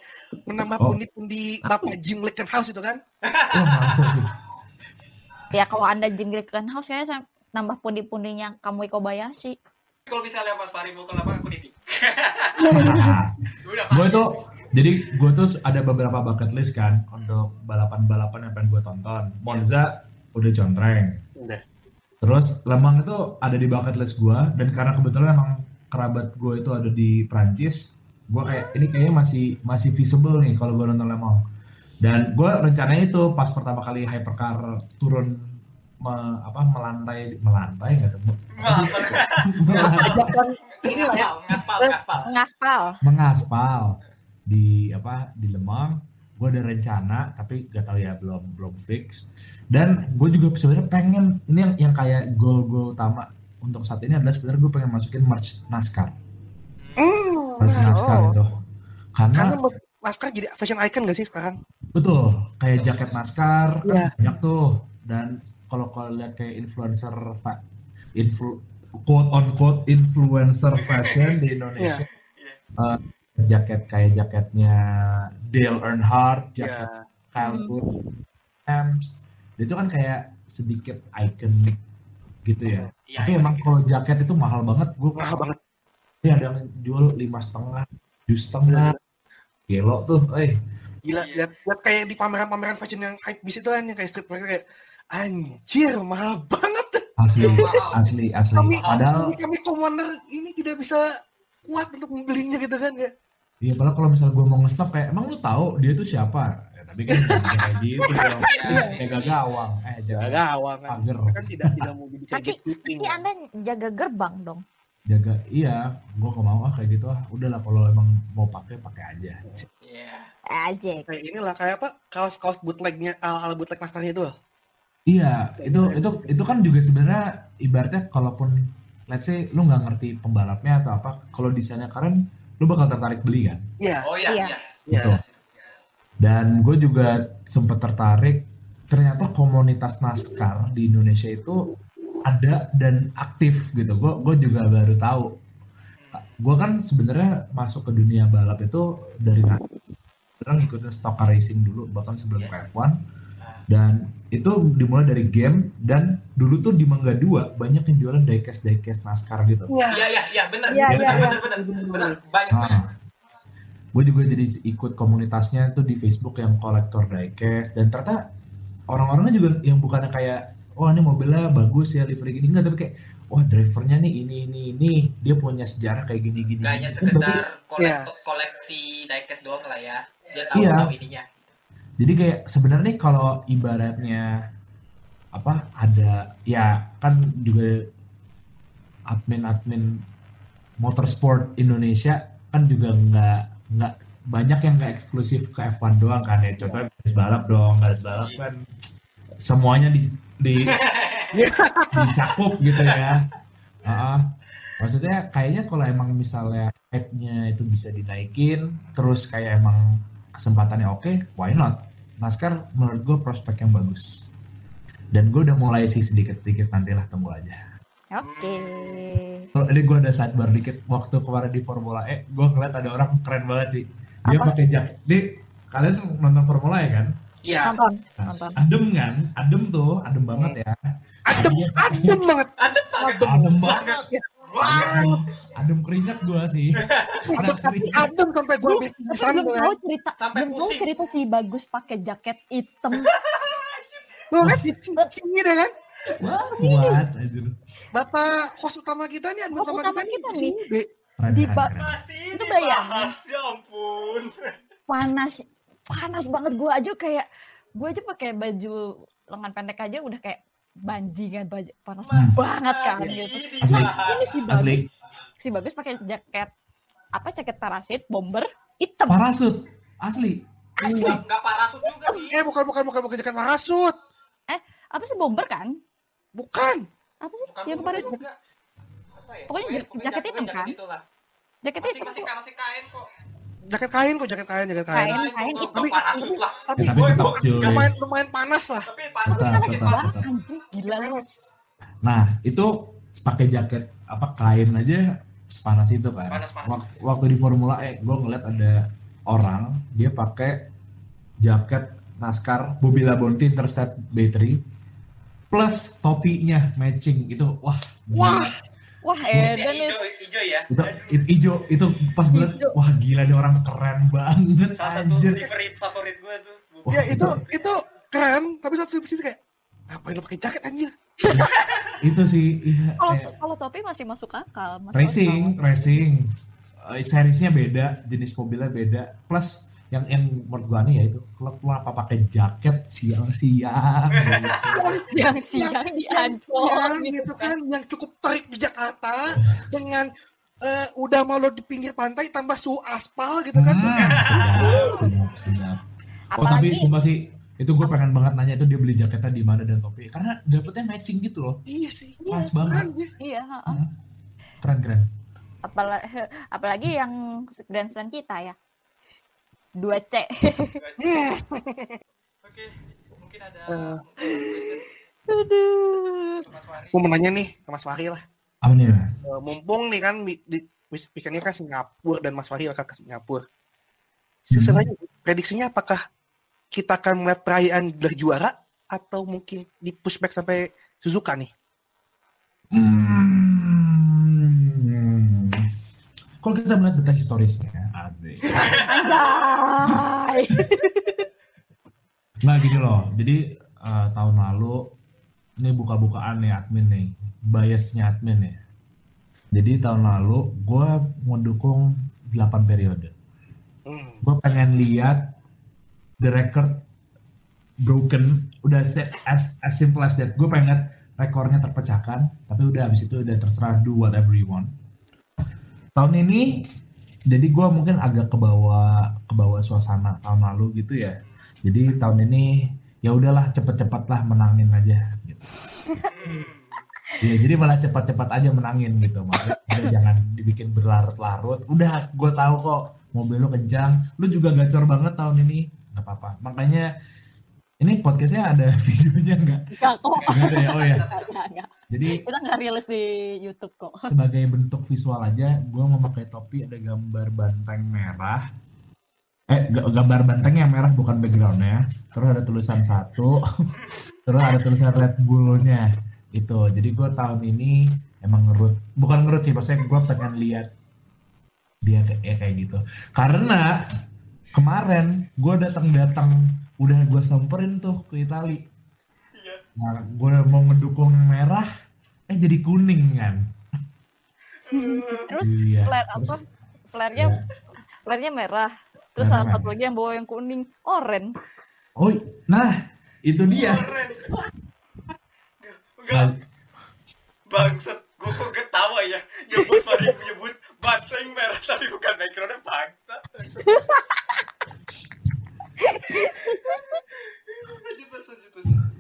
menambah Oh. pundi-pundi Bapak Jim House itu kan? Wah langsung tuh. Ya kalau anda Jim House ya saya nambah pundi-pundinya kamu Kobayashi. Kalau misalnya Mas Fahri mau ke lapang aku nitip. Nah, Udah gue tuh jadi gue tuh ada beberapa bucket list kan untuk balapan-balapan yang pengen gue tonton. Monza udah contreng. Udah. Terus Lemang itu ada di bucket list gue dan karena kebetulan emang kerabat gue itu ada di Prancis, gue kayak ini kayaknya masih masih feasible nih kalau gue nonton Lemang. Dan gue rencananya itu pas pertama kali hypercar turun me- apa melantai melantai nggak tuh? Ajakan ini ya. Ngaspal. Ngaspal. mengaspal di apa di Lemang gue ada rencana tapi gak tahu ya belum belum fix dan gue juga sebenarnya pengen ini yang yang kayak goal gue utama untuk saat ini adalah sebenarnya gue pengen masukin merch NASCAR Hmm, merch NASCAR oh. itu karena Karena Masker jadi fashion icon gak sih sekarang? betul kayak jaket NASCAR kan Iya. banyak tuh dan kalau kalau lihat kayak influencer influ quote on quote influencer fashion di Indonesia Iya. eh, jaket kayak jaketnya Dale Earnhardt, jaket Ya. Kyle Hmm. Busch, itu kan kayak sedikit ikonik gitu ya. Iya, Tapi iya, emang iya. kalau jaket itu mahal banget, gue Mahal banget. Ya ada yang jual lima setengah, tujuh setengah, gelo tuh, eh. Gila, Iya. lihat, lihat kayak di pameran-pameran fashion yang hype bis itu kan yang kayak street mereka kayak anjir mahal banget. Asli, asli, asli. Kami, Padahal, kami, kami commander ini tidak bisa kuat untuk membelinya gitu kan kayak. Iya padahal kalau misalnya gue mau nge-stop kayak, emang lu tahu dia tuh siapa? Ya, tapi kan kayak gitu dong. Kayak gak gawang. Eh, jangan gawang kan. pagar. Kita kan tidak tidak mau jadi kayak Tapi- gatekeeping. Tapi anda jaga gerbang dong. jaga iya gue gak mau ah kayak gitu ah udahlah kalau emang mau pakai pakai aja Iya. Aja. Kayak inilah kayak apa kaos-kaos bootlegnya ala ala bootleg nastarnya itu loh. iya itu itu itu kan juga sebenarnya ibaratnya kalaupun let's say lu nggak ngerti pembalapnya atau apa kalau desainnya keren lu bakal tertarik beli kan Iya. Oh iya, Iya. iya. Iya. Betul. dan gue juga sempet tertarik ternyata komunitas NASCAR di Indonesia itu ada dan aktif gitu gue gue juga baru tahu gue kan sebenarnya masuk ke dunia balap itu dari orang ngikutin stock car racing dulu bahkan sebelum Yes. ke F1 dan itu dimulai dari game dan dulu tuh di Mangga 2 banyak yang jualan diecast diecast NASCAR gitu Iya. Iya, iya, iya, benar. Iya, Benar, iya, benar, benar, benar. Banyak, banyak. Nah, gue juga jadi ikut komunitasnya tuh di Facebook yang kolektor diecast dan ternyata orang-orangnya juga yang bukannya kayak wah ini mobilnya bagus ya livery gini enggak tapi kayak wah drivernya nih ini ini ini dia punya sejarah kayak gini gini. Gak hanya sekedar kolek- Iya. koleksi diecast doang lah ya. Dia tahu Iya. tahu ininya. Jadi kayak sebenarnya kalau ibaratnya apa ada ya kan juga admin-admin motorsport Indonesia kan juga nggak nggak banyak yang nggak eksklusif ke F1 doang kan ya. Contohnya garis balap dong garis balap kan semuanya di, di dicakup gitu ya. Heeh. maksudnya kayaknya kalau emang misalnya hype-nya itu bisa dinaikin terus kayak emang kesempatannya oke why not NASCAR menurut gue prospek yang bagus dan gue udah mulai sih sedikit-sedikit nantilah tunggu aja Oke. Kalau ini gue ada sidebar dikit waktu kemarin di Formula E gue ngeliat ada orang keren banget sih dia Apa? pakai jaket dia kalian tuh nonton Formula ya kan? Iya. Nonton, Nah, nonton. adem kan? Adem tuh, adem banget ya. Adem, adem banget. Ada banget. Adem banget. Wah, Adem, adem keringat gua sih. Keringat. adem sampai gue Tapi pingsan belum gue. tahu cerita, Sampai belum tahu cerita si bagus pakai jaket hitam. Lo kan sini deh kan. Wah, kuat anjir. Bapak host utama kita nih, admin Host utama kita kita nih. Di keren, ba- keren. Masih Itu bayangin. ya ampun. panas panas banget gue aja kayak gue aja pakai baju lengan pendek aja udah kayak banjingan panas Hmm. banget kan Masih gitu. dibahas. Ini si Asli, bagus si bagus pakai jaket apa jaket parasit bomber hitam. parasut. Asli. Asli. Nggak nggak parasut juga sih. Eh bukan bukan bukan bukan jaket parasut. Apa sih bomber kan? Bukan. Apa sih Bukan yang kemarin juga. Apa ya? Pokoknya jak- jaket hitam kan? itulah. jaketnya Masih masih masih kain kok. Jaket kain kok, jaket kain, jaket kain. Kain, Kain. Tapi tapi cuy. lumayan lumayan panas lah. Tapi panas panas panas. gila. Panas. Nah, itu pakai jaket apa kain aja sepanas itu kan. Panas-panas. Wak- Waktu di Formula E, gue ngeliat ada orang dia pakai jaket NASCAR Bobby Labonte Interstate B3 plus topinya matching itu wah gila. Wah, Eden itu hijau ya. itu it- ijo itu pas gue liat, Ijo. wah gila nih orang keren banget Salah satu anjir favorite favorit gue tuh. Wah, ya itu itu keren, tapi satu sisi kayak ngapain lo pakai jaket anjir? itu sih iya, kalau kayak kalau topi masih masuk akal. masuk racing akal. racing Eh, seriesnya beda jenis mobilnya beda plus yang yang menurut gua aneh ya itu kalau lu apa pakai jaket siang-siang gitu. Siang-siang di Ancol gitu gitu kan, yang cukup terik di Jakarta dengan eh, udah mau lo di pinggir pantai tambah suhu aspal gitu kan. Hmm, sedap, sedap, sedap. Oh tapi sumpah sih itu gue pengen banget nanya itu dia beli jaketnya di mana dan topi karena dapetnya matching gitu loh Iya sih. pas Iya, banget Keren ya. iya, heeh. Hmm. keren keren apalagi apalagi yang grandstand kita ya. 2C. Hmm. Oke, mungkin ada Eh. Aduh. Gue mau nanya nih ke Mas Wahri lah. apa nih mas Eh, mumpung nih kan di, di weekendnya kan Singapura dan Mas Wahri akan ke Singapura. Sebenarnya prediksinya apakah kita akan melihat perayaan gelar juara atau mungkin di pushback sampai Suzuka nih? Hmm. Kalau kita melihat data historisnya, asik. Nah gini loh, jadi eh, tahun lalu ini buka-bukaan nih admin nih, biasnya admin ya. Jadi tahun lalu gue mau dukung 8 periode. Hmm. Gue pengen lihat the record broken, udah set as, as simple as that. Gue pengen lihat rekornya terpecahkan, tapi udah habis itu udah terserah do whatever you want. Tahun ini, jadi gue mungkin agak ke bawah ke bawah suasana tahun lalu gitu ya. Jadi tahun ini ya udahlah cepet-cepet lah menangin aja gitu. Ya jadi malah cepat-cepat aja menangin gitu. Maksudnya udah jangan dibikin berlarut-larut. Udah gue tahu kok mobil lu kencang. Lu juga gacor banget tahun ini. Gak apa-apa. Makanya ini podcastnya ada videonya nggak? Enggak kok. Nggak ada ya? Oh ya. Enggak, enggak. Jadi Kita nggak rilis di YouTube kok. sebagai bentuk visual aja, gue memakai topi ada gambar banteng merah. Eh, ga- gambar banteng yang merah bukan backgroundnya. Terus ada tulisan satu. terus ada tulisan Red Bull-nya. Itu. Jadi gue tahun ini emang ngerut. Bukan ngerut sih, maksudnya gue pengen lihat dia kayak, ya kayak gitu. Karena kemarin gue datang-datang udah gue samperin tuh ke Itali. Iya. Nah, gue mau ngedukung yang merah, jadi kuning kan. Terus iya. flare Terus- apa? Flare-nya Iya. flare-nya merah. Terus Merah, salah satu lagi yang bawa yang kuning, oren. Oh, nah itu dia. Enggak, bangsat. Gue kok ketawa ya. Ya bos Wari menyebut banteng merah tapi bukan backgroundnya bangsat. lanjut lanjut mas.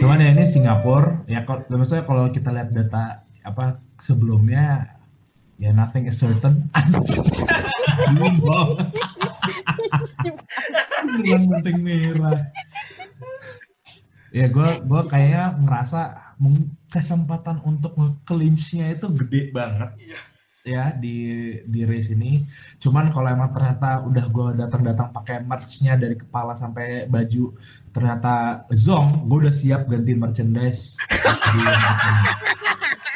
Cuman ya ini Singapura, ya kalau maksudnya kalau kita lihat data apa sebelumnya ya nothing is certain. Belum penting merah. Ya gue gua kayaknya ngerasa kesempatan untuk nge-clinch-nya itu gede banget. Iya. Ya di di race ini. Cuman kalau emang ternyata udah gue datang-datang pakai merch-nya dari kepala sampai baju, ternyata zong, gue udah siap ganti merchandise di,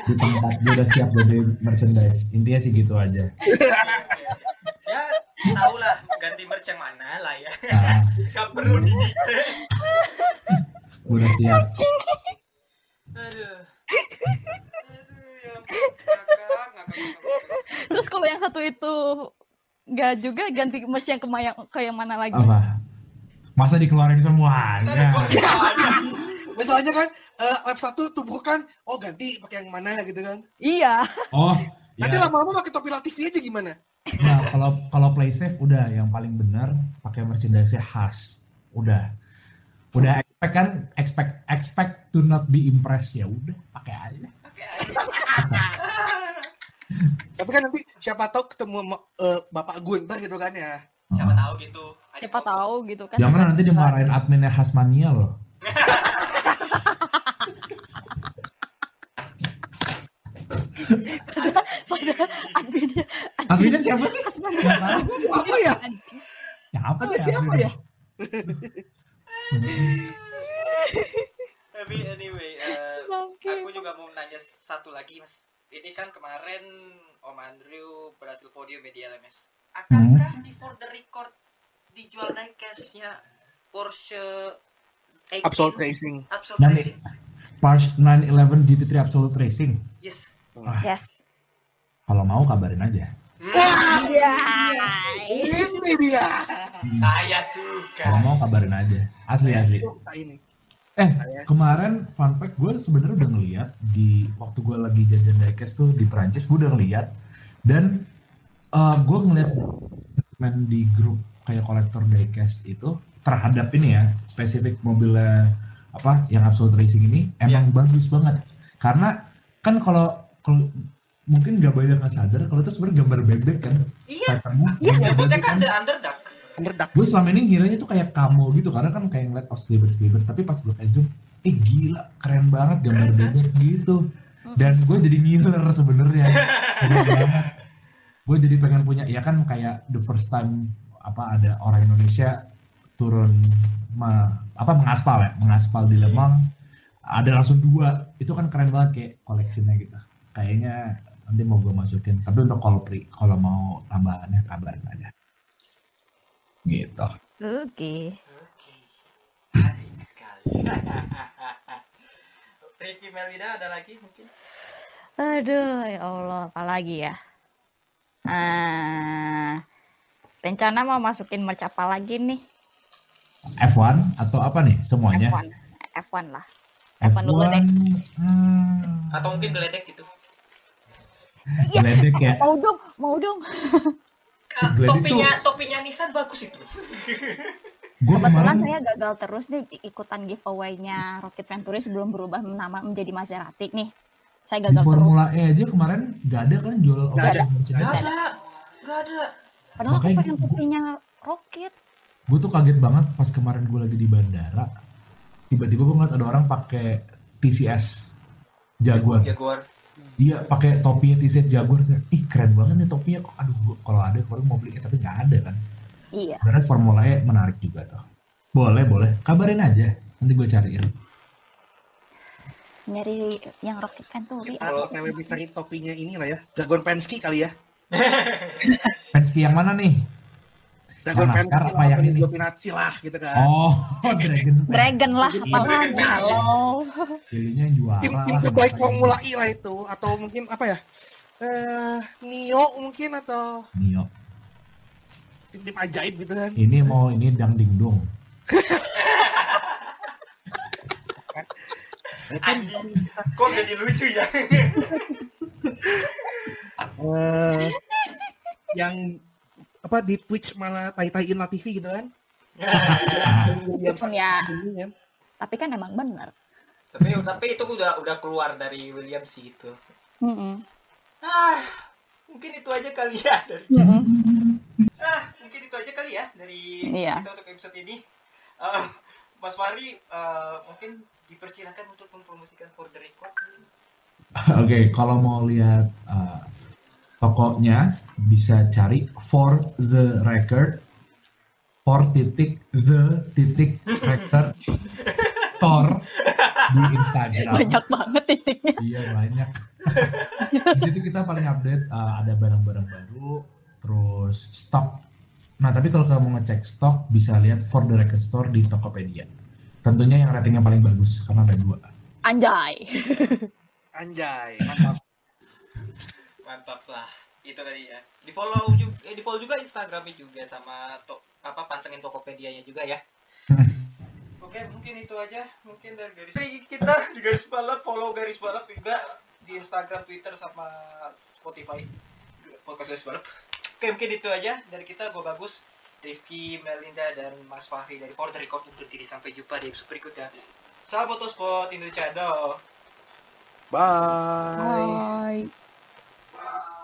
di tempat. Gue udah siap ganti merchandise. Intinya sih gitu aja. ya tahu lah ganti merch yang mana lah ya Nah, gak perlu didikte udah siap. aduh aduh ya Terus kalau yang satu itu nggak juga ganti merch yang ke, yang, ke yang mana lagi? Apa? Masa dikeluarin semuanya? Misalnya kan eh, lap satu tubuh kan, oh ganti pakai yang mana gitu kan. Iya. Oh, Nanti ya. lama-lama pakai topi Latifi aja gimana? Nah, kalau kalau play safe udah yang paling benar pakai merchandise khas. Udah. Udah expect kan expect expect to not be impressed ya udah pakai aja. Pakai aja. Tapi kan nanti siapa tahu ketemu eh, Bapak Gunter gitu kan ya. siapa tahu gitu Siapa tahu gitu kan. Jangan nanti dimarahin adminnya Hasmania loh. Padahal adminnya Adminnya siapa sih? Tahu. Apa ya? Siapa ya? siapa ya? tapi anyway Bangke. aku juga mau nanya satu lagi mas ini kan kemarin Om Andrew berhasil podium di LMS akankah di for the record dijual diecastnya Porsche 18 Absolute Racing. Absolute Nanti Racing Porsche 911 GT3 Absolute Racing. yes Wah, Yes. kalau mau kabarin aja. Wah, Ya. ini dia. saya suka Kalau mau kabarin aja. Asli asli. Suka ini. Eh, Saya kemarin fun fact gue sebenarnya udah ngeliat di waktu gue lagi jajan diecast tuh di Perancis gue udah ngeliat. Dan eh gue ngeliat main di grup kayak kolektor diecast itu terhadap ini ya spesifik mobilnya apa yang Absolute Racing ini emang bagus banget. Karena kan kalau mungkin gak banyak yang sadar kalau itu sebenarnya gambar bebek kan? Iya. Iya, gambar nyebutnya bebek kan? The Underdog Underdog. gue selama ini ngiranya tuh kayak kamu gitu karena kan kayak ngeliat oh skribet skribet tapi pas gue kayak zoom eh gila keren banget gambar bebek gitu. Dan gue jadi ngiler sebenarnya. Gue jadi pengen punya ya kan kayak the first time apa ada orang Indonesia turun me- apa mengaspal ya mengaspal di Lemang. Ada langsung dua itu kan keren banget kayak koleksinya gitu. Kayaknya nanti mau gue masukin tapi untuk Kolpri kalau mau tambahannya kabarin aja gitu Oke. Oke. Menarik sekali. Ricky Melida ada lagi mungkin? Aduh, ya Allah, apalagi ya? Ah, rencana mau masukin merch apa lagi nih? F1 atau apa nih semuanya F1. F1 lah. F1 dulu deh. hmm, Atau mungkin geledek gitu. geledek ya Mau dong, mau dong. Ah, Geledek topinya topinya Nissan bagus itu. gue Kebetulan kemarin saya gagal terus nih ikutan giveaway-nya Rocket Venturi sebelum berubah nama menjadi Maserati nih. Saya di gagal terus. Formula E aja kemarin gak ada kan jual Nggak ada. Gak ada. Gak ada. Padahal aku Makanya pengen gua- topinya Rocket. gue tuh kaget banget pas kemarin gue lagi di bandara tiba-tiba gue ngeliat ada orang pakai TCS Jaguar Jaguar. Iya pakai topinya TCS Jaguar. Kayak, ih keren banget nih topinya. Kok aduh kalau ada kemarin mau beli. Tapi nggak ada kan? Iya. Sebenarnya Formula E menarik juga tuh. Boleh boleh. Kabarin aja. Nanti gue cariin. Nyari yang Rocket Venturi. Kalau TW cari topinya ini lah ya. Dragon Pensky kali ya. Penske yang mana nih Dragon Yang Pensky NASCAR apa yang ini? Giovinazzi lah gitu kan. oh Dragon Dragon lah, apalagi. Halo. pilihnya yang juara tim tim lah. terbaik Formula E lah itu atau mungkin apa ya? Eh Nio mungkin atau Nio tim tim ajaib gitu kan. ini mau ini dang ding dong Anjing. Kok jadi lucu ya? Eh yang apa di Twitch malah tai-taiin La TV gitu kan. Walaupun ya, kan. tapi kan emang bener. tapi tapi itu udah udah keluar dari William sih itu. Mm-mm. Ah, mungkin itu aja kali ya dari Mm-mm. ah, mungkin itu aja kali ya dari Iya. kita untuk episode ini. Eh, Mas Fari eh, mungkin dipersilakan untuk mempromosikan for the record. Oke, kalau mau lihat uh, tokonya bisa cari for the record for titik the titik record store di Instagram. Banyak banget titiknya. Iya banyak. di situ kita paling update uh, ada barang-barang baru, terus stok. Nah tapi kalau kamu ngecek stok bisa lihat for the record store di Tokopedia. Tentunya yang ratingnya paling bagus karena ada dua. Anjay. Anjay, mantap. Mantap lah. Itu tadi ya. Di follow juga, eh, di follow juga Instagramnya juga sama to, apa pantengin Tokopedia-nya juga ya. Oke, mungkin itu aja. Mungkin dari garis kita di garis balap follow garis balap juga di Instagram, Twitter sama Spotify. Podcast garis balap. Oke, mungkin itu aja dari kita. Gue bagus. Rifki, Melinda, dan Mas Fahri dari For the Record undur diri. Sampai jumpa di episode berikutnya. Salam Motorsport Indonesia. Doh. Bye. Bye. Oh!